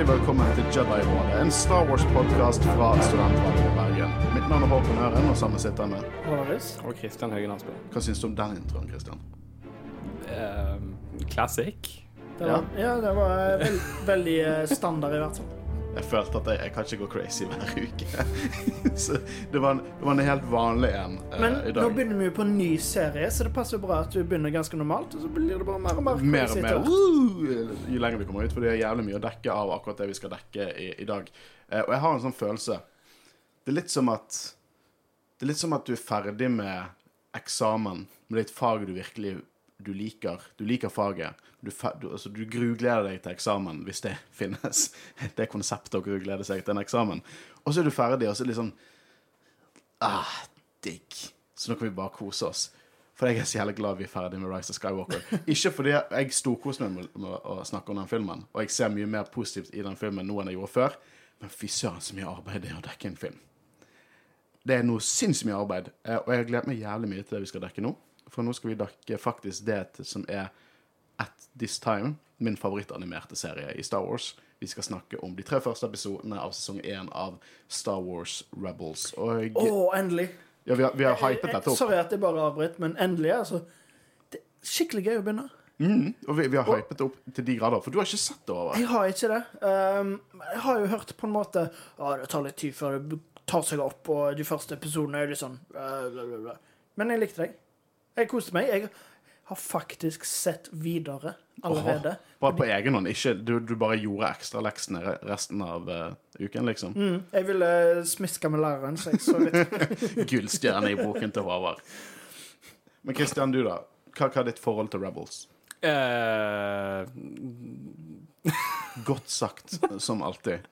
Hjertelig velkommen til Jedi-rådet, en Star Wars-podkast fra Studentradioen i Bergen. Mitt navn er Håkon Øren, og sammen sitter jeg med Håris. Og Kristian Høgen Hansbø. Hva syns du om den introen, Kristian? Uh, classic. Det var, ja, det var veld, veldig eh, standard, i hvert fall. Jeg følte at jeg, jeg kan ikke gå crazy hver uke. så det var, en, det var en helt vanlig en uh, Men i nå begynner vi jo på en ny serie, så det passer jo bra at du begynner ganske normalt, og så blir det bare mer og mer Mer og mer Uh, jo lenger vi kommer ut, for det er jævlig mye å dekke av akkurat det vi skal dekke i, i dag. Uh, og jeg har en sånn følelse Det er litt som at Det er litt som at du er ferdig med eksamen med ditt fag du virkelig du liker. Du liker faget. Du, du, altså, du grugleder deg til eksamen, hvis det finnes. Det konseptet å gruglede seg til en eksamen. Og så er du ferdig, og så er det litt sånn Ah, digg. Så nå kan vi bare kose oss. For jeg er så jævlig glad vi er ferdig med Rise of Skywalker. Ikke fordi jeg storkoser meg med, med å snakke om den filmen, og jeg ser mye mer positivt i den filmen nå enn jeg gjorde før, men fy søren så mye arbeid det er å dekke en film. Det er noe sinnssykt mye arbeid, eh, og jeg har gledet meg jævlig mye til det vi skal dekke nå. For nå skal vi dekke faktisk det som er at this time min favorittanimerte serie i Star Wars. Vi skal snakke om de tre første episodene av sesong én av Star Wars Rebels. Og oh, endelig. ja, vi har, vi har hypet dette opp. Sorry at jeg bare avbryter, men endelig, altså. Det er skikkelig gøy å begynne. Mm, og vi, vi har hypet det opp til de grader, for du har ikke sett det over. Jeg har ikke det. Um, jeg har jo hørt på en måte Ja, det tar litt tid før det tar seg opp, og de første episodene er litt sånn uh. Men jeg likte deg. Jeg koste meg. Jeg har faktisk sett videre allerede. Bare på egen hånd. Ikke, du, du bare gjorde ekstraleksene re- resten av uh, uken, liksom. Mm, jeg ville smiske med læreren, så jeg så litt Gullstjerne i boken til Håvard. Men Christian, du, da? Hva, hva er ditt forhold til Rebels? Uh, Godt sagt, som alltid.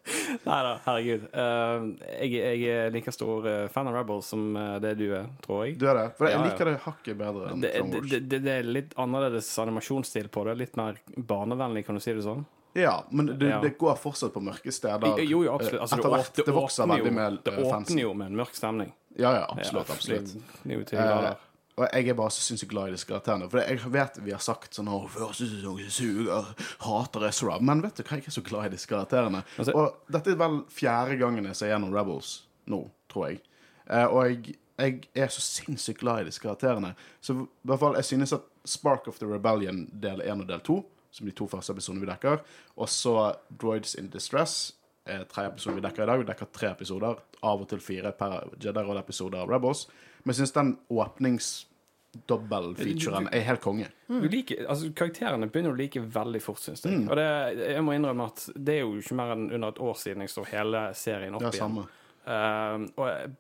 Nei da, herregud. Eh, jeg, jeg er like stor eh, fan av Rebels som eh, det du er, tror jeg. Du er det? For jeg Ja, liker det hakket bedre enn Det, Clone det, Wars. det, det, det er litt annerledes animasjonsstil på det. Litt mer barnevennlig, kan du si det sånn? Ja, men det, Ja. det går fortsatt på mørke steder. Jo, jo, absolutt. Altså, Etter hvert. åp- Det vokser åpner veldig med Det eh, åpner jo med en mørk stemning. Ja, ja, absolutt. Ja, absolutt. Eh, og jeg er bare så sinnssykt glad i disse karakterene. For jeg vet vi har sagt sånn Å, første sesong suger, hater Ezra. Men vet du hva, jeg er så glad i disse karakterene. Altså- og dette er vel fjerde gangen jeg ser gjennom Rebels nå, tror jeg. Eh, og jeg, jeg er så sinnssykt glad i disse karakterene. Så i hvert fall, jeg synes at Spark of the Rebellion del 1 og del 2, som de to første episodene vi dekker, og så Droids in Distress, er tre episoder vi dekker i dag. Vi dekker tre episoder, av og til fire per Jedi-rolle-episode av Rebels. Men jeg syns den åpningsdobbel-featuren er helt konge. Du liker, altså Karakterene begynner du å like veldig fort, syns jeg. Mm. Og det, jeg må innrømme at det er jo ikke mer enn under et år siden jeg så hele serien opp Ja, igjen. Um, og jeg,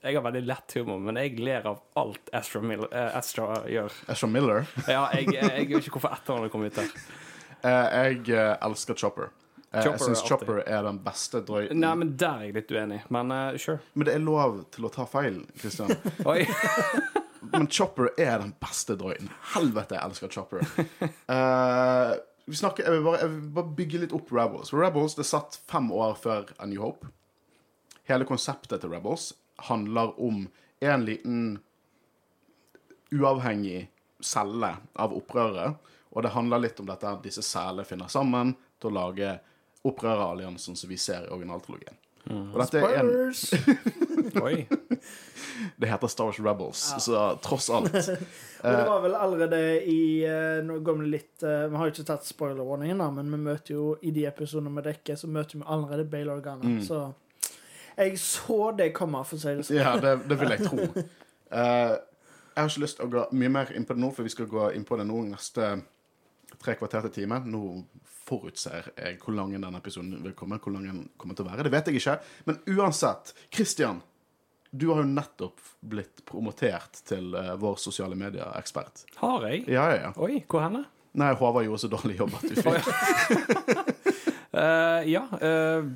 jeg har veldig lett humor, men jeg ler av alt Astra, Mil uh, Astra gjør. Astra Miller. Ja, jeg, jeg vet ikke hvorfor etternavnet kom ut der. Uh, jeg uh, elsker Chopper. Eh, jeg Chopper syns er Chopper er den beste droiden. Nei, men der er jeg litt uenig. Men uh, sure. Men det er lov til å ta feil, Christian. Men Chopper er den beste droiden. Helvete, jeg elsker Chopper. Uh, vi snakker, jeg, vil bare, jeg vil bare bygge litt opp Rebels. For Rebels det satt fem år før A New Hope. Hele konseptet til Rebels handler om en liten uavhengig celle av opprøret. Og det handler litt om dette disse selene finner sammen til å lage opprøreralliansen som vi ser i originaltrilogien. Og dette er en! Oi. det heter Star Wars Rebels, så tross alt Og det var vel allerede i eh, Nå går vi litt eh, Vi har jo ikke tatt spoiler-warningen, men vi møter jo i de episodene vi dekker, så møter vi allerede Bale Organa. Så jeg så det komme, for å si det sånn. Ja, det, det vil jeg tro. Uh, jeg har ikke lyst til å gå mye mer inn på det nå, for vi skal gå inn på det nå neste tre kvarter til time. Nå forutser jeg hvor lang denne episoden vil komme. Hvor lang den kommer til å være. Det vet jeg ikke. Men uansett, Christian. Du har jo nettopp blitt promotert til eh, vår sosiale medier-ekspert. Har jeg? Ja, ja, ja. Oi, hvor henne? Nei, Håvard gjorde så dårlig jobb at du fikk Eh, ja. Uh,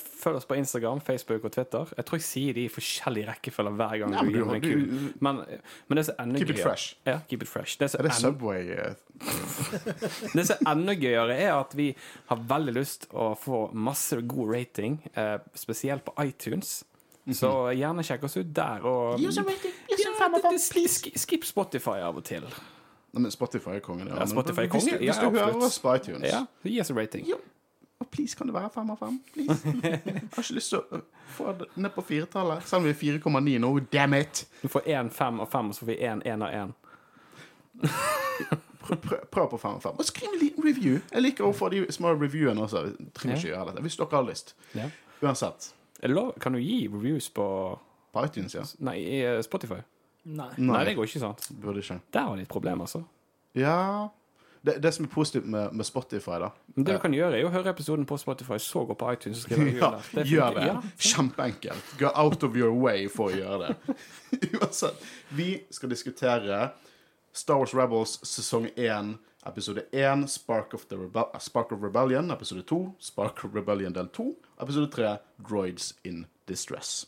følg oss på Instagram, Facebook og Twitter. Jeg tror jeg sier de i forskjellig rekkefølge hver gang. Ja, men du du- du- Men, men det som er enda Keep gøyere- it Ja, keep it fresh. Det Er det Subway? eh, Det som er enda gøyere, er at vi har veldig lyst å få masse god rating, uh, spesielt på iTunes. Så gjerne sjekk oss ut der. Og Ja, det- Skip Spotify av og til. Nei, men Spotify er kongen. Ja. Ja, Spotify er kongen. hvis hvis du hører oss på iTunes Ja, Gi oss en rating. Ja. Å, please, kan det være fem av fem? Please. Jeg har ikke lyst til å få det ned på firetallet, selv om vi er 4,9 nå. Damn it! Du får én fem av fem, og så får vi én én av én. Prøv, prøv, prøv på fem av fem. Og skriv en liten review. Jeg liker å få de små reviewene også. Vi trenger ikke gjøre dette. Hvis dere har lyst. Ja. Uansett. Lov? Kan du gi reviews på På iTunes, ja. Nei, eh, Spotify? Nei. Nei, det går ikke sant. Burde ikke. Der har de et problem, altså. Ja Det, det som er positivt med, med Spotify, da det du kan gjøre, er å høre episoden på Spotify, så gå på iTunes og skrive Ja, det gjør det. Ja, Kjempeenkelt. Go out of your way for å gjøre det. Uansett. Vi skal diskutere Star Wars Rebels sesong 1, episode 1, Spark of, the Rebe Spark of Rebellion, episode 2, Spark of Rebellion del 2, episode 3, Droids in Distress.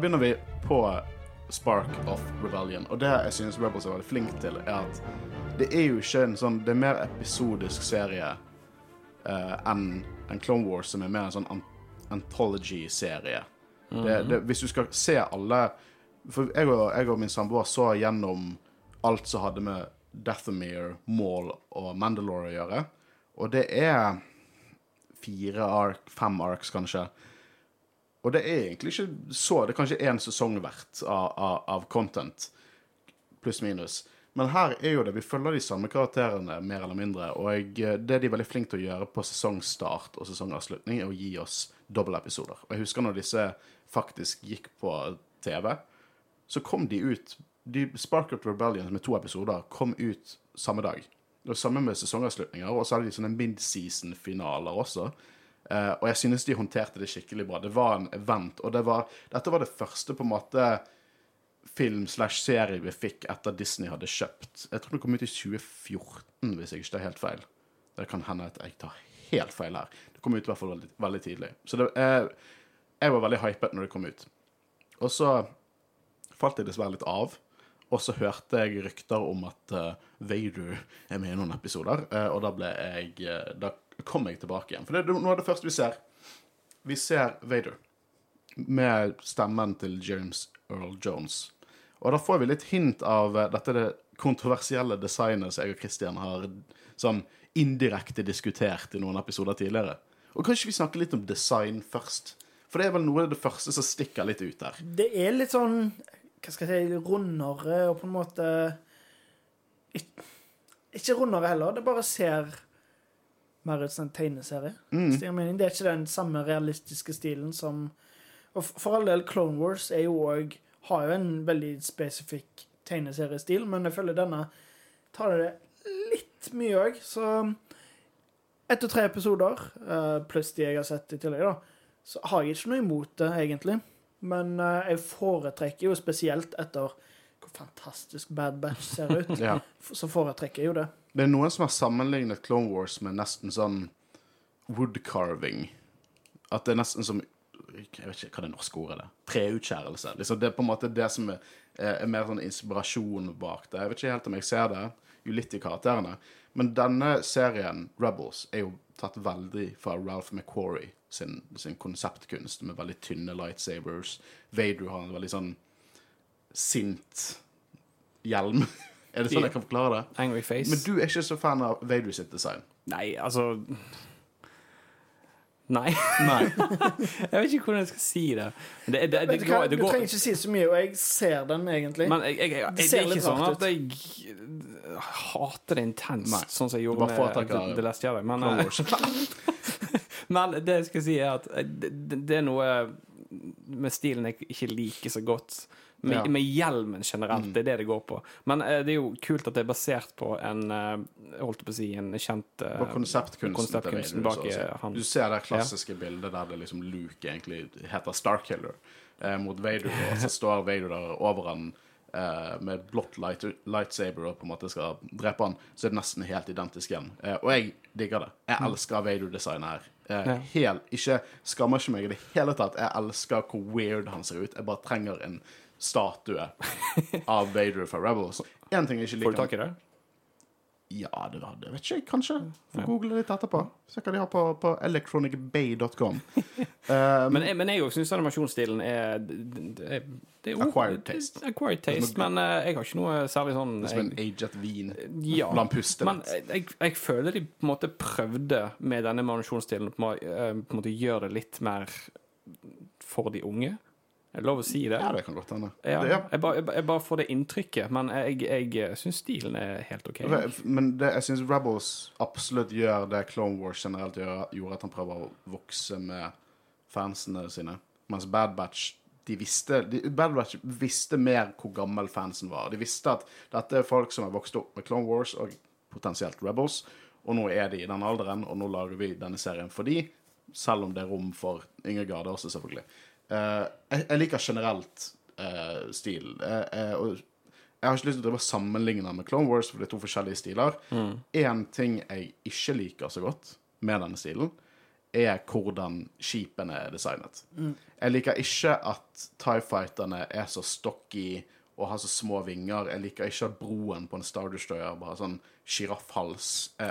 Begynner vi på Spark of Rebellion. Og det jeg synes Rebels er veldig flink til, er at det er jo ikke en sånn Det er mer episodisk serie eh, enn en Clone Wars, som er mer en sånn an anthology-serie. Mm -hmm. hvis du skal se alle For jeg og, jeg og min samboer så gjennom alt som hadde med Dathamir, Maul og Mandalore å gjøre. Og det er fire ark, fem arks, kanskje. Og det er egentlig ikke så Det er kanskje én sesong verdt av, av, av content, pluss minus. Men her er jo det Vi følger de samme karakterene, mer eller mindre. Og det de er veldig flinke til å gjøre på sesongstart og sesongavslutning, er å gi oss dobbeltepisoder. Og jeg husker når disse faktisk gikk på TV, så kom de ut de Spark of Rebellion med to episoder kom ut samme dag. Og samme med sesongavslutninger. Og så hadde de sånne mid-season-finaler også. Eh, og jeg synes de håndterte det skikkelig bra. Det var en event, og det var, dette var det første på en måte film slash serie vi fikk etter Disney hadde kjøpt. Jeg tror det kom ut i 2014, hvis jeg ikke tar helt feil. Det kan hende at jeg tar helt feil her. Det kom ut i hvert fall veldig, veldig tidlig. Så det, eh, jeg var veldig hypet når det kom ut. Og så falt jeg dessverre litt av. Og så hørte jeg rykter om at uh, Vader er med i noen episoder, uh, og da ble jeg uh, Da kom jeg tilbake igjen. For det er noe av det første vi ser. Vi ser Vader med stemmen til James Earl Jones. Og da får vi litt hint av eh, dette det kontroversielle designet som jeg og Christian har sånn indirekte diskutert i noen episoder tidligere. Og kanskje vi snakker litt om design først? For det er vel noe av det første som stikker litt ut her. Det er litt sånn Hva skal jeg si Rundere og på en måte Ikke rundere heller. Det bare ser mer ut som en tegneserie. Mm. Det er ikke den samme realistiske stilen som Og for all del, Clone Wars jo òg Har jo en veldig spesifikk tegneseriestil, men jeg føler denne tar det litt mye òg. Så ett og tre episoder, eh, pluss de jeg har sett i tillegg, da, så har jeg ikke noe imot det, egentlig. Men eh, jeg foretrekker jo spesielt etter fantastisk Bad Batch ser ut, Ja. så foretrekker jeg jo det. Det er noen som har sammenlignet Clone Wars med nesten sånn woodcarving. At det er nesten som Jeg vet ikke hva det norske ordet er. Treutskjærelse. Liksom det er på en måte det som er, er mer sånn inspirasjon bak det. Jeg vet ikke helt om jeg ser det, jo litt i karakterene. Men denne serien, Rebels, er jo tatt veldig fra Ralph McQuarrie sin, sin konseptkunst, med veldig tynne lightsabers. Vader har en veldig sånn sint hjelm. er det sånn jeg kan forklare det? Angry face. Men du er ikke så fan av Vader sitt design? Nei, altså Nei. Nei. jeg vet ikke hvordan jeg skal si det. Det, det, det, det går, du trenger ikke si så mye, og jeg ser den egentlig. Men jeg, jeg, jeg, Det det ser er ikke litt sånn rart at jeg hater det intenst, Nei. sånn som jeg gjorde med The, The Last Jedi. Men, eh, men det jeg skal si, er at eh, det, det- det er noe med stilen jeg ikke liker så godt. Med, Ja. med hjelmen generelt. Det er det det går på. Men eh, det er jo kult at det er basert på en eh, holdt på å si, en kjent eh, konseptkunsten konseptkunsten bak eh, han. Du ser det klassiske bildet der det liksom Luke egentlig heter Starkiller eh, mot Vader, og så står Vader der over han eh, med blått light, lightsaber og på en måte skal drepe han, så er det nesten helt identisk igjen. Og jeg digger det. Jeg elsker Vader-designet her. Mm. Ja. helt, ikke Skammer ikke meg i det hele tatt. Jeg elsker hvor weird han ser ut. Jeg bare trenger en statue av Vader fra Rebels. Én ting jeg ikke Får du tak i det? Ja, det var det. Vet ikke jeg, kanskje. Får Ja. google litt etterpå. Se hva de har på, på electronicbay.com. Um, Men men jeg òg syns animasjonsstilen er det, det, det er jo- Acquired taste. Acquired taste, men eh, jeg har ikke noe særlig sånn som en aged vin. Ja. La han puste Men jeg, jeg føler de på en måte prøvde med denne animasjonsstilen må- eh, på en måte gjøre det litt mer for de unge. Er det lov å si det? Ja, det kan godt hende. Ja, jeg, jeg, bare- jeg bare får det inntrykket, men jeg, jeg syns stilen er helt OK. Men det, jeg syns Rebels absolutt gjør det Clone Wars generelt gjør, gjorde, at han prøver å vokse med fansene sine. Mens Bad Batch de visste, de, Bad Batch visste mer hvor gammel fansen var. De visste at dette er folk som har vokst opp med Clone Wars og potensielt Rebels, og nå er de i den alderen, og nå lager vi denne serien for de, selv om det er rom for yngre garder også, selvfølgelig. Eh, jeg, jeg liker generelt eh, stil. Eh, og jeg har ikke lyst til å sammenligne med Clone Wars, for det er to forskjellige stiler. Én ting jeg ikke liker så godt med denne stilen, er hvordan skipene er designet. Jeg liker ikke at Tie Fighterne er så stocky og har så små vinger. Jeg liker ikke at broen på en Star Destroyer bare har sånn sjiraffhals.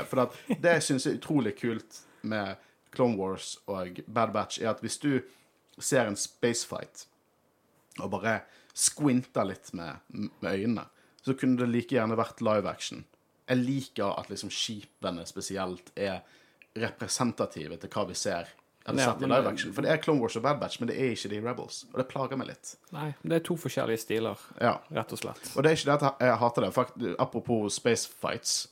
For det, det jeg syns er utrolig kult med Clone Wars og Bad Batch, er at hvis du ser en spacefight og bare squinter litt med, med øynene, så kunne det like gjerne vært live action. Jeg liker at liksom skipene spesielt er representative til hva vi ser eller Ja, sett i live action. For det er Clone Wars og Bad Batch, men det er ikke de Rebels. Og det plager meg litt. Nei, det er to forskjellige stiler, Ja. rett og slett. Og det er ikke det at jeg hater det. Fakt, apropos space fights.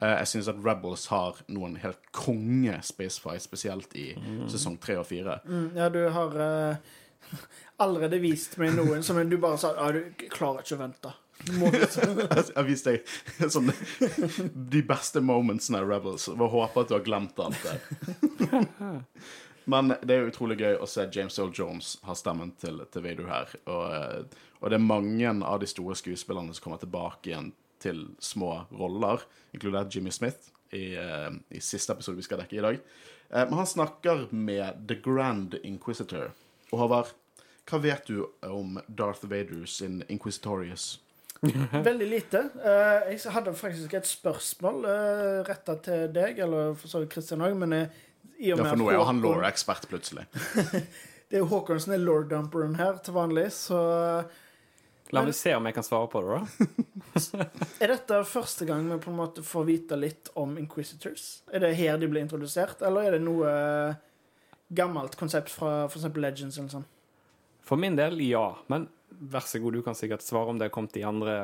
Eh, jeg syns at Rebels har noen helt konge spacefights, spesielt i sesong tre og fire. Mm, ja, du har uh, allerede vist meg noen som du bare sa ja, du klarer ikke å vente. Jeg har vist deg sånn, de beste momentsene av Rebels. Jeg håper at du har glemt alt det. Men det er jo utrolig gøy å se James Earl Jones ha stemmen til, til Vader her. Og, eh, og det er mange av de store skuespillerne som kommer tilbake igjen til små roller, inkludert Jimmy Smith i, eh, i siste episode vi skal dekke i dag. Eh, Men han snakker med The Grand Inquisitor. Og Håvard, hva vet du om Darth Vader sin Inquisitorius? Veldig lite. Eh, jeg hadde faktisk et spørsmål retta til deg, eller for så vidt Kristian òg, men i og med Ja, for nå er han law-ekspert plutselig. Det er jo Håkon som er lord-dumperen her til vanlig, så La meg se om jeg kan svare på det, da. Er dette første gang vi på en måte får vite litt om Inquisitors? Er det her de blir introdusert, eller er det noe eh, gammelt konsept fra f.eks. Legends eller sånn? For min del, ja. Men vær så god, du kan sikkert svare om det er kommet i andre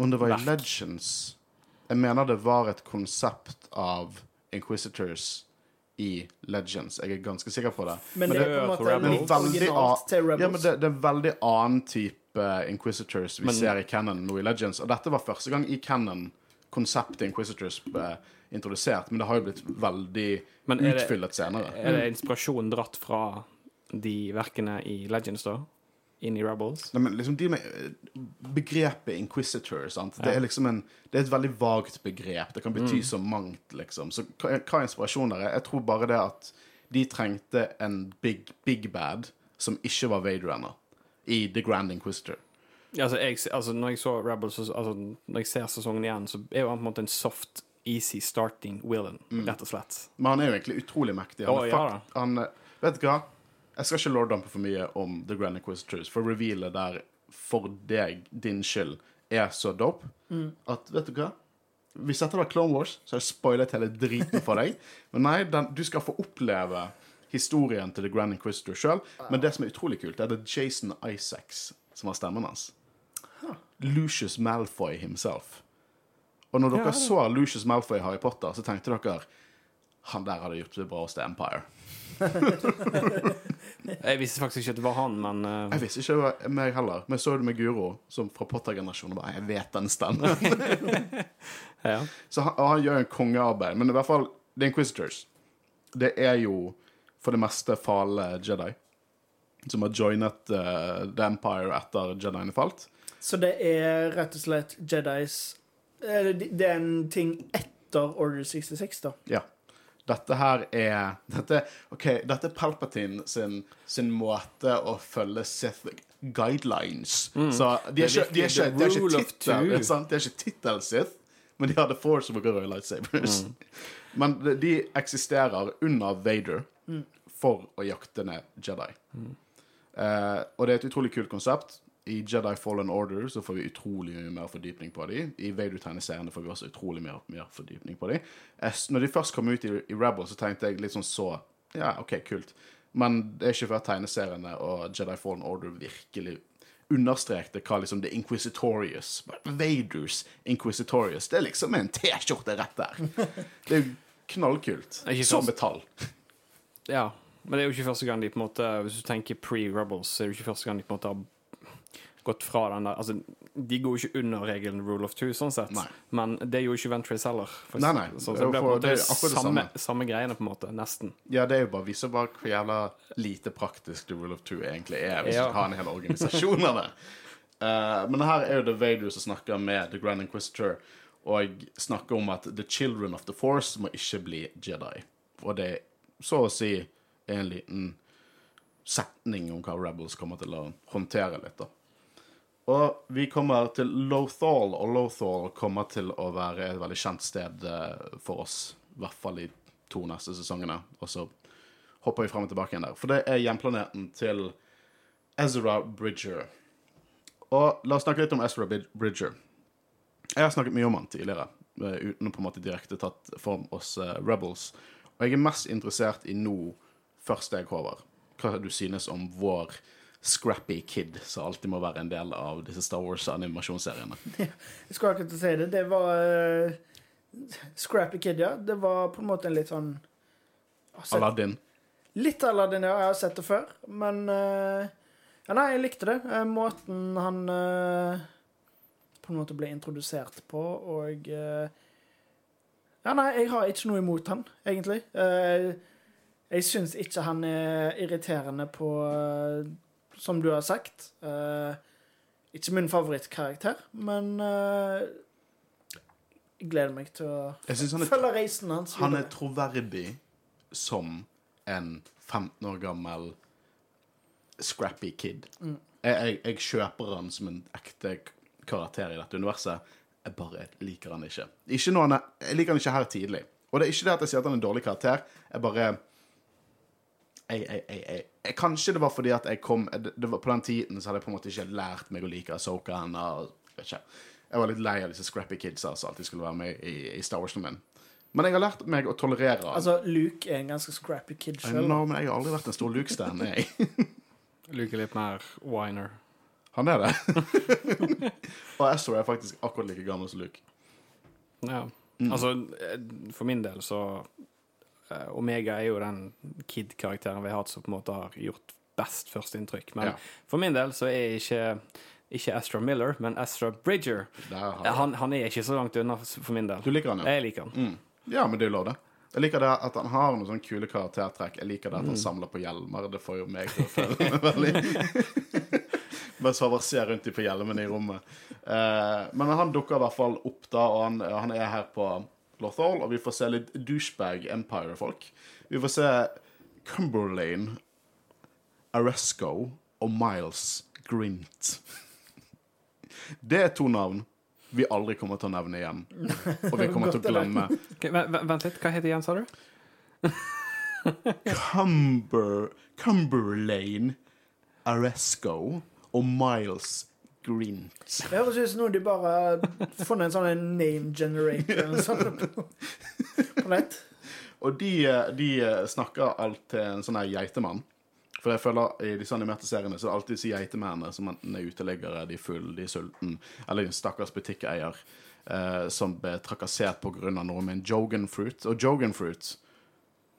Om det var i Legends Jeg mener det var et konsept av Inquisitors i Legends. Jeg er ganske sikker på det. Men, Men det er på en måte litt originalt til Rebels. Ja, men det, det er en veldig annen type Inquisitors vi Men- ser i Canon nå i Legends. Og dette var første gang i Canon konseptet Inquisitors ble introdusert, men det har jo blitt veldig Men det- utfyllet senere. Er det inspirasjon dratt fra de verkene i Legends, da? Inn i Rebels? Nei, men liksom de med eh, begrepet inquisitor, sant? Det er liksom en Det er et veldig vagt begrep. Det kan bety Mm. så mangt, liksom. Så hva, hva er inspirasjonen der? er? Jeg tror bare det at de trengte en big, big bad som ikke var Vader ennå, i The Grand Inquisitor. Altså, jeg, altså, når jeg så Rebels, altså, når jeg ser sesongen igjen, så er jo han på en måte en soft, easy starting villain, rett og slett. Men han er jo egentlig utrolig mektig. Han er ja fakt, han, vet du hva? Jeg skal ikke lorddampe for mye om The Grand Inquisitors, for revealet der for deg, din skyld, er så dope at vet du hva? Hvis dette var Clone Wars, så har jeg spoilet hele driten for deg. Men nei, den, du skal få oppleve historien til The Grand Inquisitor sjøl. Men det som er utrolig kult, er det Jason Isaacs som har stemmen hans. Lucius Malfoy himself. Og når dere så Lucius Malfoy i Harry Potter, så tenkte dere han der hadde gjort det bra hos The Empire. Jeg visste faktisk ikke at det var han, men uh... Jeg visste ikke det var meg heller, men jeg så det med Guro, som fra Potter-generasjonen. og bare, Jeg vet den stemmen. ja. Så han, han gjør en kongearbeid. Men i hvert fall The Inquisitors. Det er jo for det meste fale Jedi. Som har joinet uh, The Empire etter Jediene falt. Så det er rett og slett Jedis eh, Det er en ting etter Order 66, da. Ja. Dette her er Dette, okay, dette er Palpatine sin, sin måte å følge Sith guidelines. Så de er ikke, de er ikke, de er the rule ikke of tittel, two. det sant? De er ikke tittel Sith, men de har The Force og Røde lightsabers. Men de- de eksisterer under Vader for å jakte ned Jedi. Eh, og det er et utrolig kult konsept. I Jedi Fallen Order så får vi utrolig mye mer fordypning på dem. I Vader-tegneseriene får vi også utrolig mer, mer fordypning på dem. Når de først kom ut i, i Rebel, så tenkte jeg litt sånn så Ja, OK, kult. Men det er ikke før tegneseriene og Jedi Fallen Order virkelig understrekte hva liksom The Inquisitorious Vaders Inquisitorious Det er liksom en T-skjorte rett der. Det er jo knallkult. Som metall. Ja, men det er jo ikke første gang de på en måte Hvis du tenker pre-Rebels, så er det jo ikke første gang de på en måte har gått fra den der Altså, de går jo ikke under regelen rule of two, sånn sett, Nei. men det gjorde ikke Ventress heller. For- Nei, nei. Så, så Det blir på en måte samme, samme. samme greiene, på en måte. Nesten. Ja, det er jo bare viser bare hvor jævla lite praktisk The Rule of Two egentlig er, hvis Ja. du har en hel organisasjon av det. Uh, men her er jo The Vader som snakker med The Grand Inquisitor, og snakker om at The Children of the Force må ikke bli Jedi. Og det så å si en liten setning om hva Rebels kommer til å håndtere litt, da. Og vi kommer til Lothal, og Lothal kommer til å være et veldig kjent sted eh, for oss. I hvert fall i to neste sesongene. Og så hopper vi frem og tilbake igjen der. For det er hjemplaneten til Ezra Bridger. Og la oss snakke litt om Ezra Bridger. Jeg har snakket mye om han tidligere, eh, uten å på en måte direkte tatt form hos eh, Rebels. Og jeg er mest interessert i nå, først deg, Håvard, hva du synes om vår scrappy kid, som alltid må være en del av disse Star Wars-animasjonsseriene. Jeg skulle akkurat si det. Det var uh, Scrappy Kid, ja. Det var på en måte en litt sånn sett- Aladdin. Litt Aladdin, ja. Jeg har sett det før. Men uh, Ja, nei, jeg likte det. Eh, måten han på en måte ble introdusert på, og Ja, nei, jeg har ikke noe imot han, egentlig. Eh, jeg syns ikke han er irriterende på eh, Som du har sagt. Eh, ikke min favorittkarakter, men jeg gleder meg til å følge reisen hans. Han er troverdig som en 15 år gammel scrappy kid. Mm. Jeg, jeg, jeg kjøper han som en ekte karakter i dette universet. Jeg bare liker han ikke. ikke han er, jeg liker han ikke her tidlig. Og det er ikke det at jeg sier at han er en dårlig karakter. Jeg bare jeg, jeg, jeg, jeg, jeg, Kanskje det var fordi at jeg kom det, det var, På den tiden så hadde jeg på en måte ikke lært meg å like Asoka ennå. Jeg var litt lei av disse scrappy kidsa som alltid skulle være med i, i Star Wars-en min. Men jeg har lært meg å tolerere han. Altså, Luke er en ganske scrappy kid sjøl. men jeg har aldri vært en stor Luke-stan, jeg. Luke er litt mer whiner. Han er det. og Astor er faktisk akkurat like gammel som Luke. Ja. Mm. Altså, eh, for min del så eh, Omega er jo den kid-karakteren vi har hatt som på en måte har gjort best førsteinntrykk. Men Ja. for min del så er ikke ikke Astra Miller, men Astra Bridger. Eh, Han, han er ikke så langt unna for min del. Du liker han, ja? Jeg liker han. Mm. Ja, men det er jo lov, det. Jeg liker det at han har noen sånne kule karaktertrekk. Jeg liker det at han Mm. samler på hjelmer. Det får jo meg til å føle meg veldig Mens han ser rundt i på hjelmene i rommet. Eh, men han dukker i hvert fall opp, da, og han, han er her på Lothal, og vi får se litt douchebag Empire-folk. Vi får se Cumberlane, Aresco og Miles Grint. Det er to navn vi aldri kommer til å nevne igjen. Og vi kommer til å glemme Okay, vent, litt, hva heter Jens, igjen, sa du? Cumber, Cumberlane, Aresco og Miles Grint. Det høres ut som noe de bare har funnet en sånn name generator eller på, nett. Og de, de snakker alt til en sånn geitemann. For jeg føler i disse animerte seriene så er det alltid disse geitemennene som enten er uteliggere, de er full, de er sulten, eller en stakkars butikkeier eh, som ble trakassert av noe med en jogan fruit. Og jogan fruit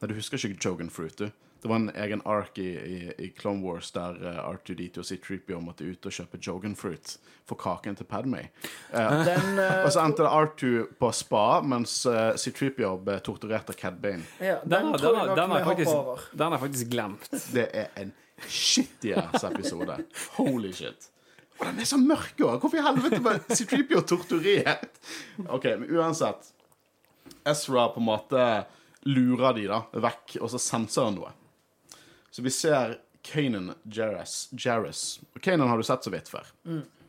Nei, du husker ikke jogan fruit, du? Det var en egen ark i, i, i Clone Wars der uh, R2D2 og C3PO måtte ut og kjøpe jogan fruit for kaken til Padmay. Den, eh, Og så endte R2 på spa, mens uh, C3PO ble torturert av Cad Bane. ja, Den, den, har- den, jeg den, har faktisk, jeg glemt. Det er en shitty ass episode. Holy shit. Og den er så mørk òg! Hvorfor i helvete ble C3PO torturert? OK, men uansett. Ezra på en måte lurer de da vekk, og så senser han noe. Så vi ser Kanan Jarrus. Jarrus. Og Kanan har du sett så vidt før.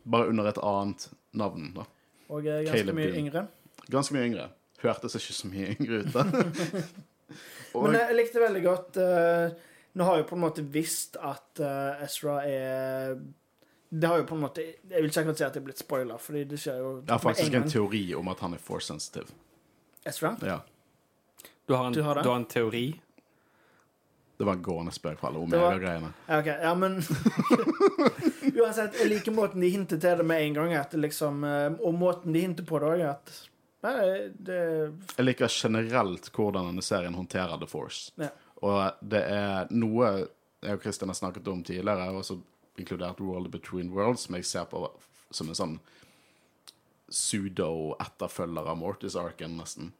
Bare under et annet navn. da. Og er ganske Caleb mye Dean. yngre. Ganske mye yngre. Hørtes ikke så mye yngre ut. da. og, Men jeg likte veldig godt uh, Nå har jeg på en måte visst at uh, Ezra er Det har jo på en måte Jeg vil ikke akkurat si at det er blitt spoiler, fordi det skjer jo jeg har faktisk en teori om at han er force sensitive. Ezra? Ja. Du har en, Du du har har en teori? Det var en gående spøk for alle Omega-greiene. Ja, ok. Ja, men Uansett, jeg liker måten de hinter til det med en gang. At liksom, eh, og måten de hinter på det òg, at Nei, det Jeg liker generelt hvordan denne serien håndterer The Force. Ja. Og det er noe jeg og Christian har snakket om tidligere, også inkludert World Between Worlds, som jeg ser på som en sånn pseudo-etterfølger av Mortis Arken, nesten.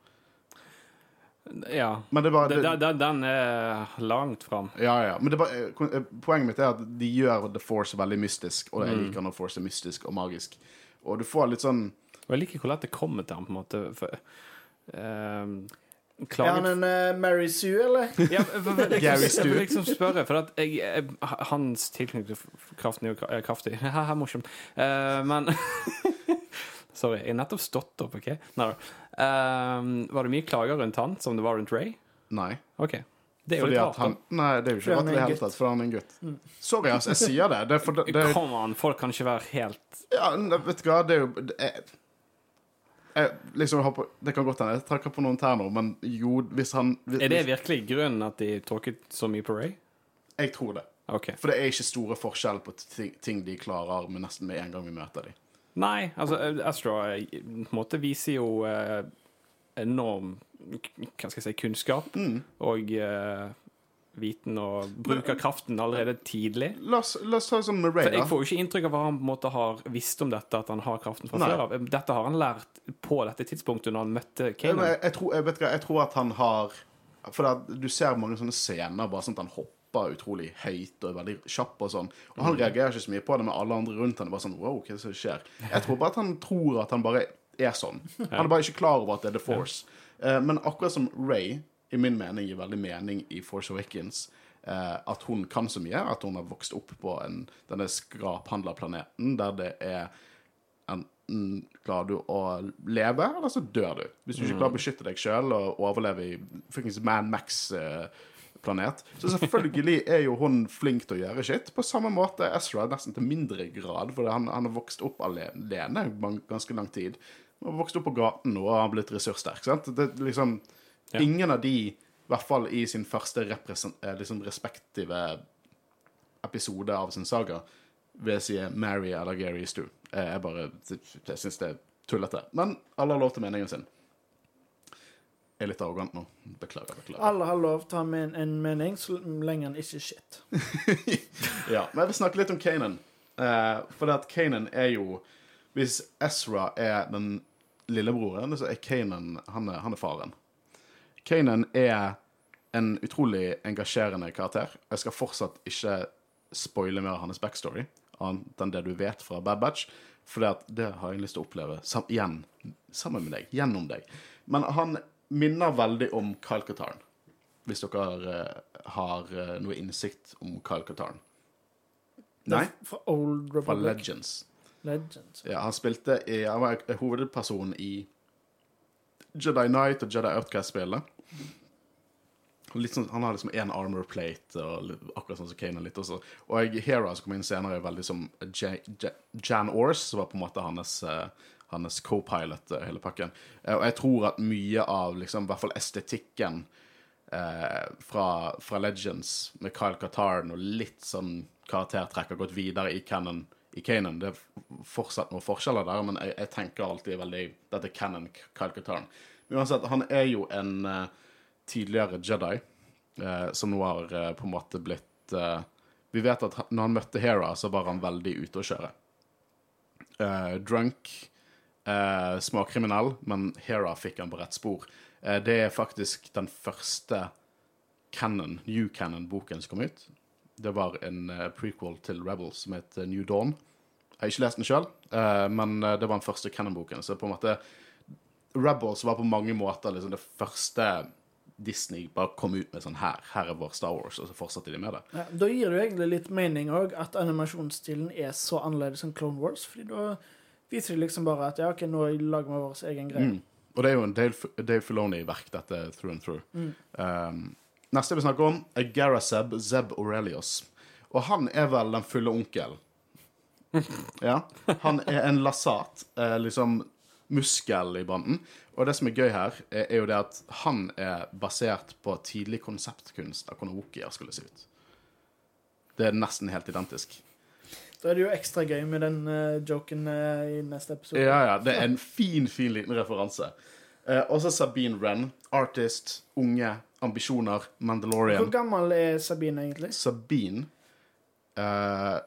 Ja. Men det bare, Den, det, den, den er langt fram. Ja, ja. Men det var, eh, poenget mitt er at de gjør The Force veldig mystisk, og Mm. jeg liker når Force er mystisk og magisk. Og du får litt sånn Og jeg liker hvor lett det kommer til ham, på en måte. For, uh, Er han en uh, Mary Sue, eller? Ja, for- for- for- Gary jeg vil liksom spørre, for at jeg, jeg, hans tilknytning til kraften er jo kra- er kraftig. Haha, morsomt. Uh, men Sorry, jeg har nettopp stått opp, OK? Nei. Eh, var det mye klager rundt han som det var rundt Ray? Nei. OK. Det er jo Fordi litt rart, han, nei, det er jo ikke rart i det hele tatt, for han er en gutt. Sorry, altså. Jeg sier det. Det for det, det, Kom an, folk kan ikke være helt Ja, vet du hva, det er jo det er, jeg, liksom, jeg håper, Det kan godt hende jeg trakk på noen tær nå, men jo, hvis han hvis, Er det virkelig grunnen at de tråkket så mye på Ray? Jeg tror det. Okay. For det er ikke store forskjell på ting, ting de klarer med nesten med en gang vi møter dem. Nei, altså eh, Astra eh, på en måte viser jo eh, enorm hva skal jeg si, kunnskap Mm. og eh, viten og bruk av kraften allerede tidlig. La oss, la oss ta det som med Ray, For jeg får jo ikke inntrykk av at han på en måte har visst om dette, at han har kraften fra før av. Dette har han lært på dette tidspunktet når han møtte Kanan. jeg, jeg, jeg, jeg tror at han har For at du ser mange sånne scener bare sånn at han hopper utrolig høyt og er veldig kjapp og sånn. Og Mm. han reagerer ikke så mye på det, men alle andre rundt han er bare sånn Wow, hva er det som skjer? Jeg tror bare at han tror at han bare er sånn. Han er bare ikke klar over at det er The Force. Eh, men akkurat som Ray, i min mening, gir veldig mening i Force Awakens. eh, at hun kan så mye, at hun har vokst opp på en, denne skraphandlerplaneten der det er enten klarer du å leve, eller så dør du. Hvis du ikke klarer å beskytte deg sjøl og overleve i fuckings Man Max-planet. Så selvfølgelig er jo hun flink til å gjøre shit. På samme måte Ezra, nesten til mindre grad, fordi han, han har vokst opp alene ganske lang tid. Han har vokst opp på gaten og har blitt ressurssterk. Sant? Det, liksom, Ja. Ingen av de, i hvert fall i sin første eh, liksom respektive episode av sin saga, vil jeg si Mary eller Gary Stu. Jeg bare jeg syns det er tullete. Men alle har lov til meningen sin. Jeg er litt arrogant nå. Beklager. beklager. Alle har lov til å ha men- en mening så lenge han ikke er shit. Ja, men jeg vil snakke litt om Kanan. Uh, for det at Kanan er jo Hvis Ezra er den lillebroren, så er Kanan han er, han er faren. Kanan er en utrolig engasjerende karakter. Jeg skal fortsatt ikke spoile mer av hans backstory, annet enn det du vet fra Bad Batch. For det, det har jeg lyst til å oppleve sam igjen, sammen med deg, gjennom deg. Men han minner veldig om Kyle hvis dere eh, har eh, noe innsikt om Kyle. Nei, Fra Old fra Legends. Legends. Ja, han spilte i Han var hovedperson i Jedi Knight og Jedi Outcast-spillet. Litt sånn, han har liksom én armor plate, og litt, akkurat sånn som Kanan litt også. Og Hera, som kom inn senere, er veldig som J J Jan Ors, som var på en måte hans, eh, hans co-pilot, eh, hele pakken. Eh, og jeg tror at mye av liksom, i hvert fall estetikken eh, fra, fra Legends med Kyle Katarn og litt sånn karaktertrekk har gått videre i Cannon. i Kanan. Det er fortsatt noen forskjeller der, men jeg, jeg tenker alltid veldig Dette er canon Kyle Katarn. Men uansett, han er jo en uh, tidligere Jedi uh, som nå har uh, på en måte blitt Vi vet at han, når han møtte Hera, så var han veldig ute å kjøre. Drunk, eh, småkriminell, men Hera fikk han på rett spor. Eh, det er faktisk den første canon, New Canon-boken som kom ut. Det var en eh, prequel til Rebels som het eh, New Dawn. Jeg har ikke lest den sjøl, men eh, det var den første canon-boken. Så på en måte Rebels var på mange måter liksom det første Disney bare kom ut med sånn her, her er vår Star Wars, og så fortsatte de med det. Ja, da gir det jo egentlig litt mening òg at animasjonsstilen er så annerledes enn Clone Wars. fordi da de liksom bare at ja, ok, nå lager vi vår egen greie. Mm. Og det er jo en Dave, Dave Filoni-verk, dette, through and through. Um, neste vi snakker om, er Garaseb Zeb Aurelius. Og han er vel den fulle onkel. Ja. Han er en lasat, eh, liksom muskel i banden. Og det som er gøy her, er, er jo det at han er basert på tidlig konseptkunst av Wookieer skulle se ut. Det er nesten helt identisk. Da er det jo ekstra gøy med den uh, joken uh, i neste episode. Ja, ja, det er en fin, fin liten referanse. Uh, også Sabine Wren, artist, unge, ambisjoner, Mandalorian. Hvor gammel er Sabine egentlig? Sabine uh,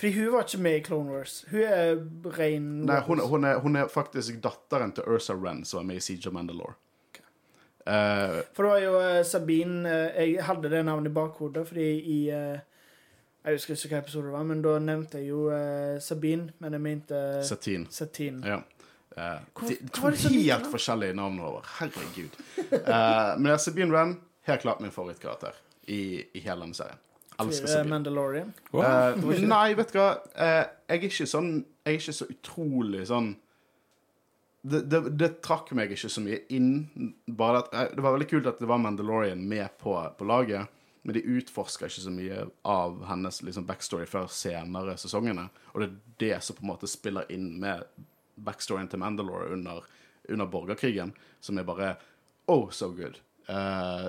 Fordi hun var ikke med i Clone Wars. Hun er ren Nei, hun, hun, er, hun er faktisk datteren til Ursa Wren, som er med i Siege of Mandalore. Eh, For det var jo Sabine Jeg hadde det navnet i bakhodet fordi i Jeg husker ikke hva episode det var, men da nevnte jeg jo eh, Sabine, men jeg mente Satine. Satine. Ja. Eh, Hvor- de, hva to var det så like helt navn? forskjellige navn over. Herregud. Eh, men Sabine Wren, helt klart min favorittkarakter i, i hele denne serien. Elsker Eh, Sabine. Mandalorian. Eh, nei, vet du hva. Eh, jeg er ikke sånn Jeg er ikke så utrolig sånn det, det, det trakk meg ikke så mye inn. Bare at, eh, Det var veldig kult at det var Mandalorian med på, på laget, men de utforsker ikke så mye av hennes liksom, backstory før senere sesongene. Og det er det som på en måte spiller inn med backstoryen til Mandalore under, under borgerkrigen, som er bare oh, so good. Uh,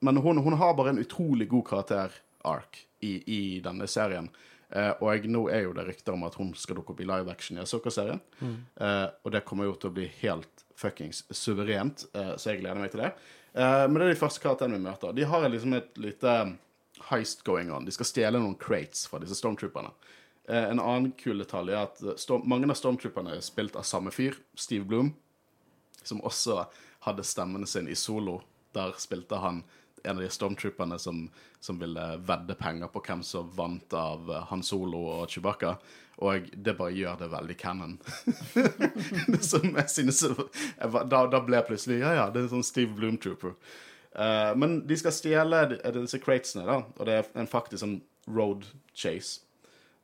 men hun, hun har bare en utrolig god karakter-ark i, i denne serien. Uh, og jeg, nå er jo det rykter om at hun skal dukke opp i live action i Asoka-serien. Eh, og det kommer jo til å bli helt fuckings suverent, så jeg gleder meg til det. Eh, men det er de første karakterene vi møter. De har liksom et lite heist going on. De skal stjele noen crates fra disse stormtrooperne. Uh, en annen kul detalj er at storm, mange av stormtrooperne er spilt av samme fyr, Steve Bloom, som også hadde stemmen sin i Solo. Der spilte han en av de stormtrooperne som, som ville vedde penger på hvem som vant av eh, Han Solo og Chewbacca. Og det bare gjør det veldig canon. det som jeg synes jeg da, da ble jeg plutselig Ja, ja, det er sånn Steve Bloom-trooper. Eh, men de skal stjele disse cratesene, da, og det er en faktisk sånn road chase.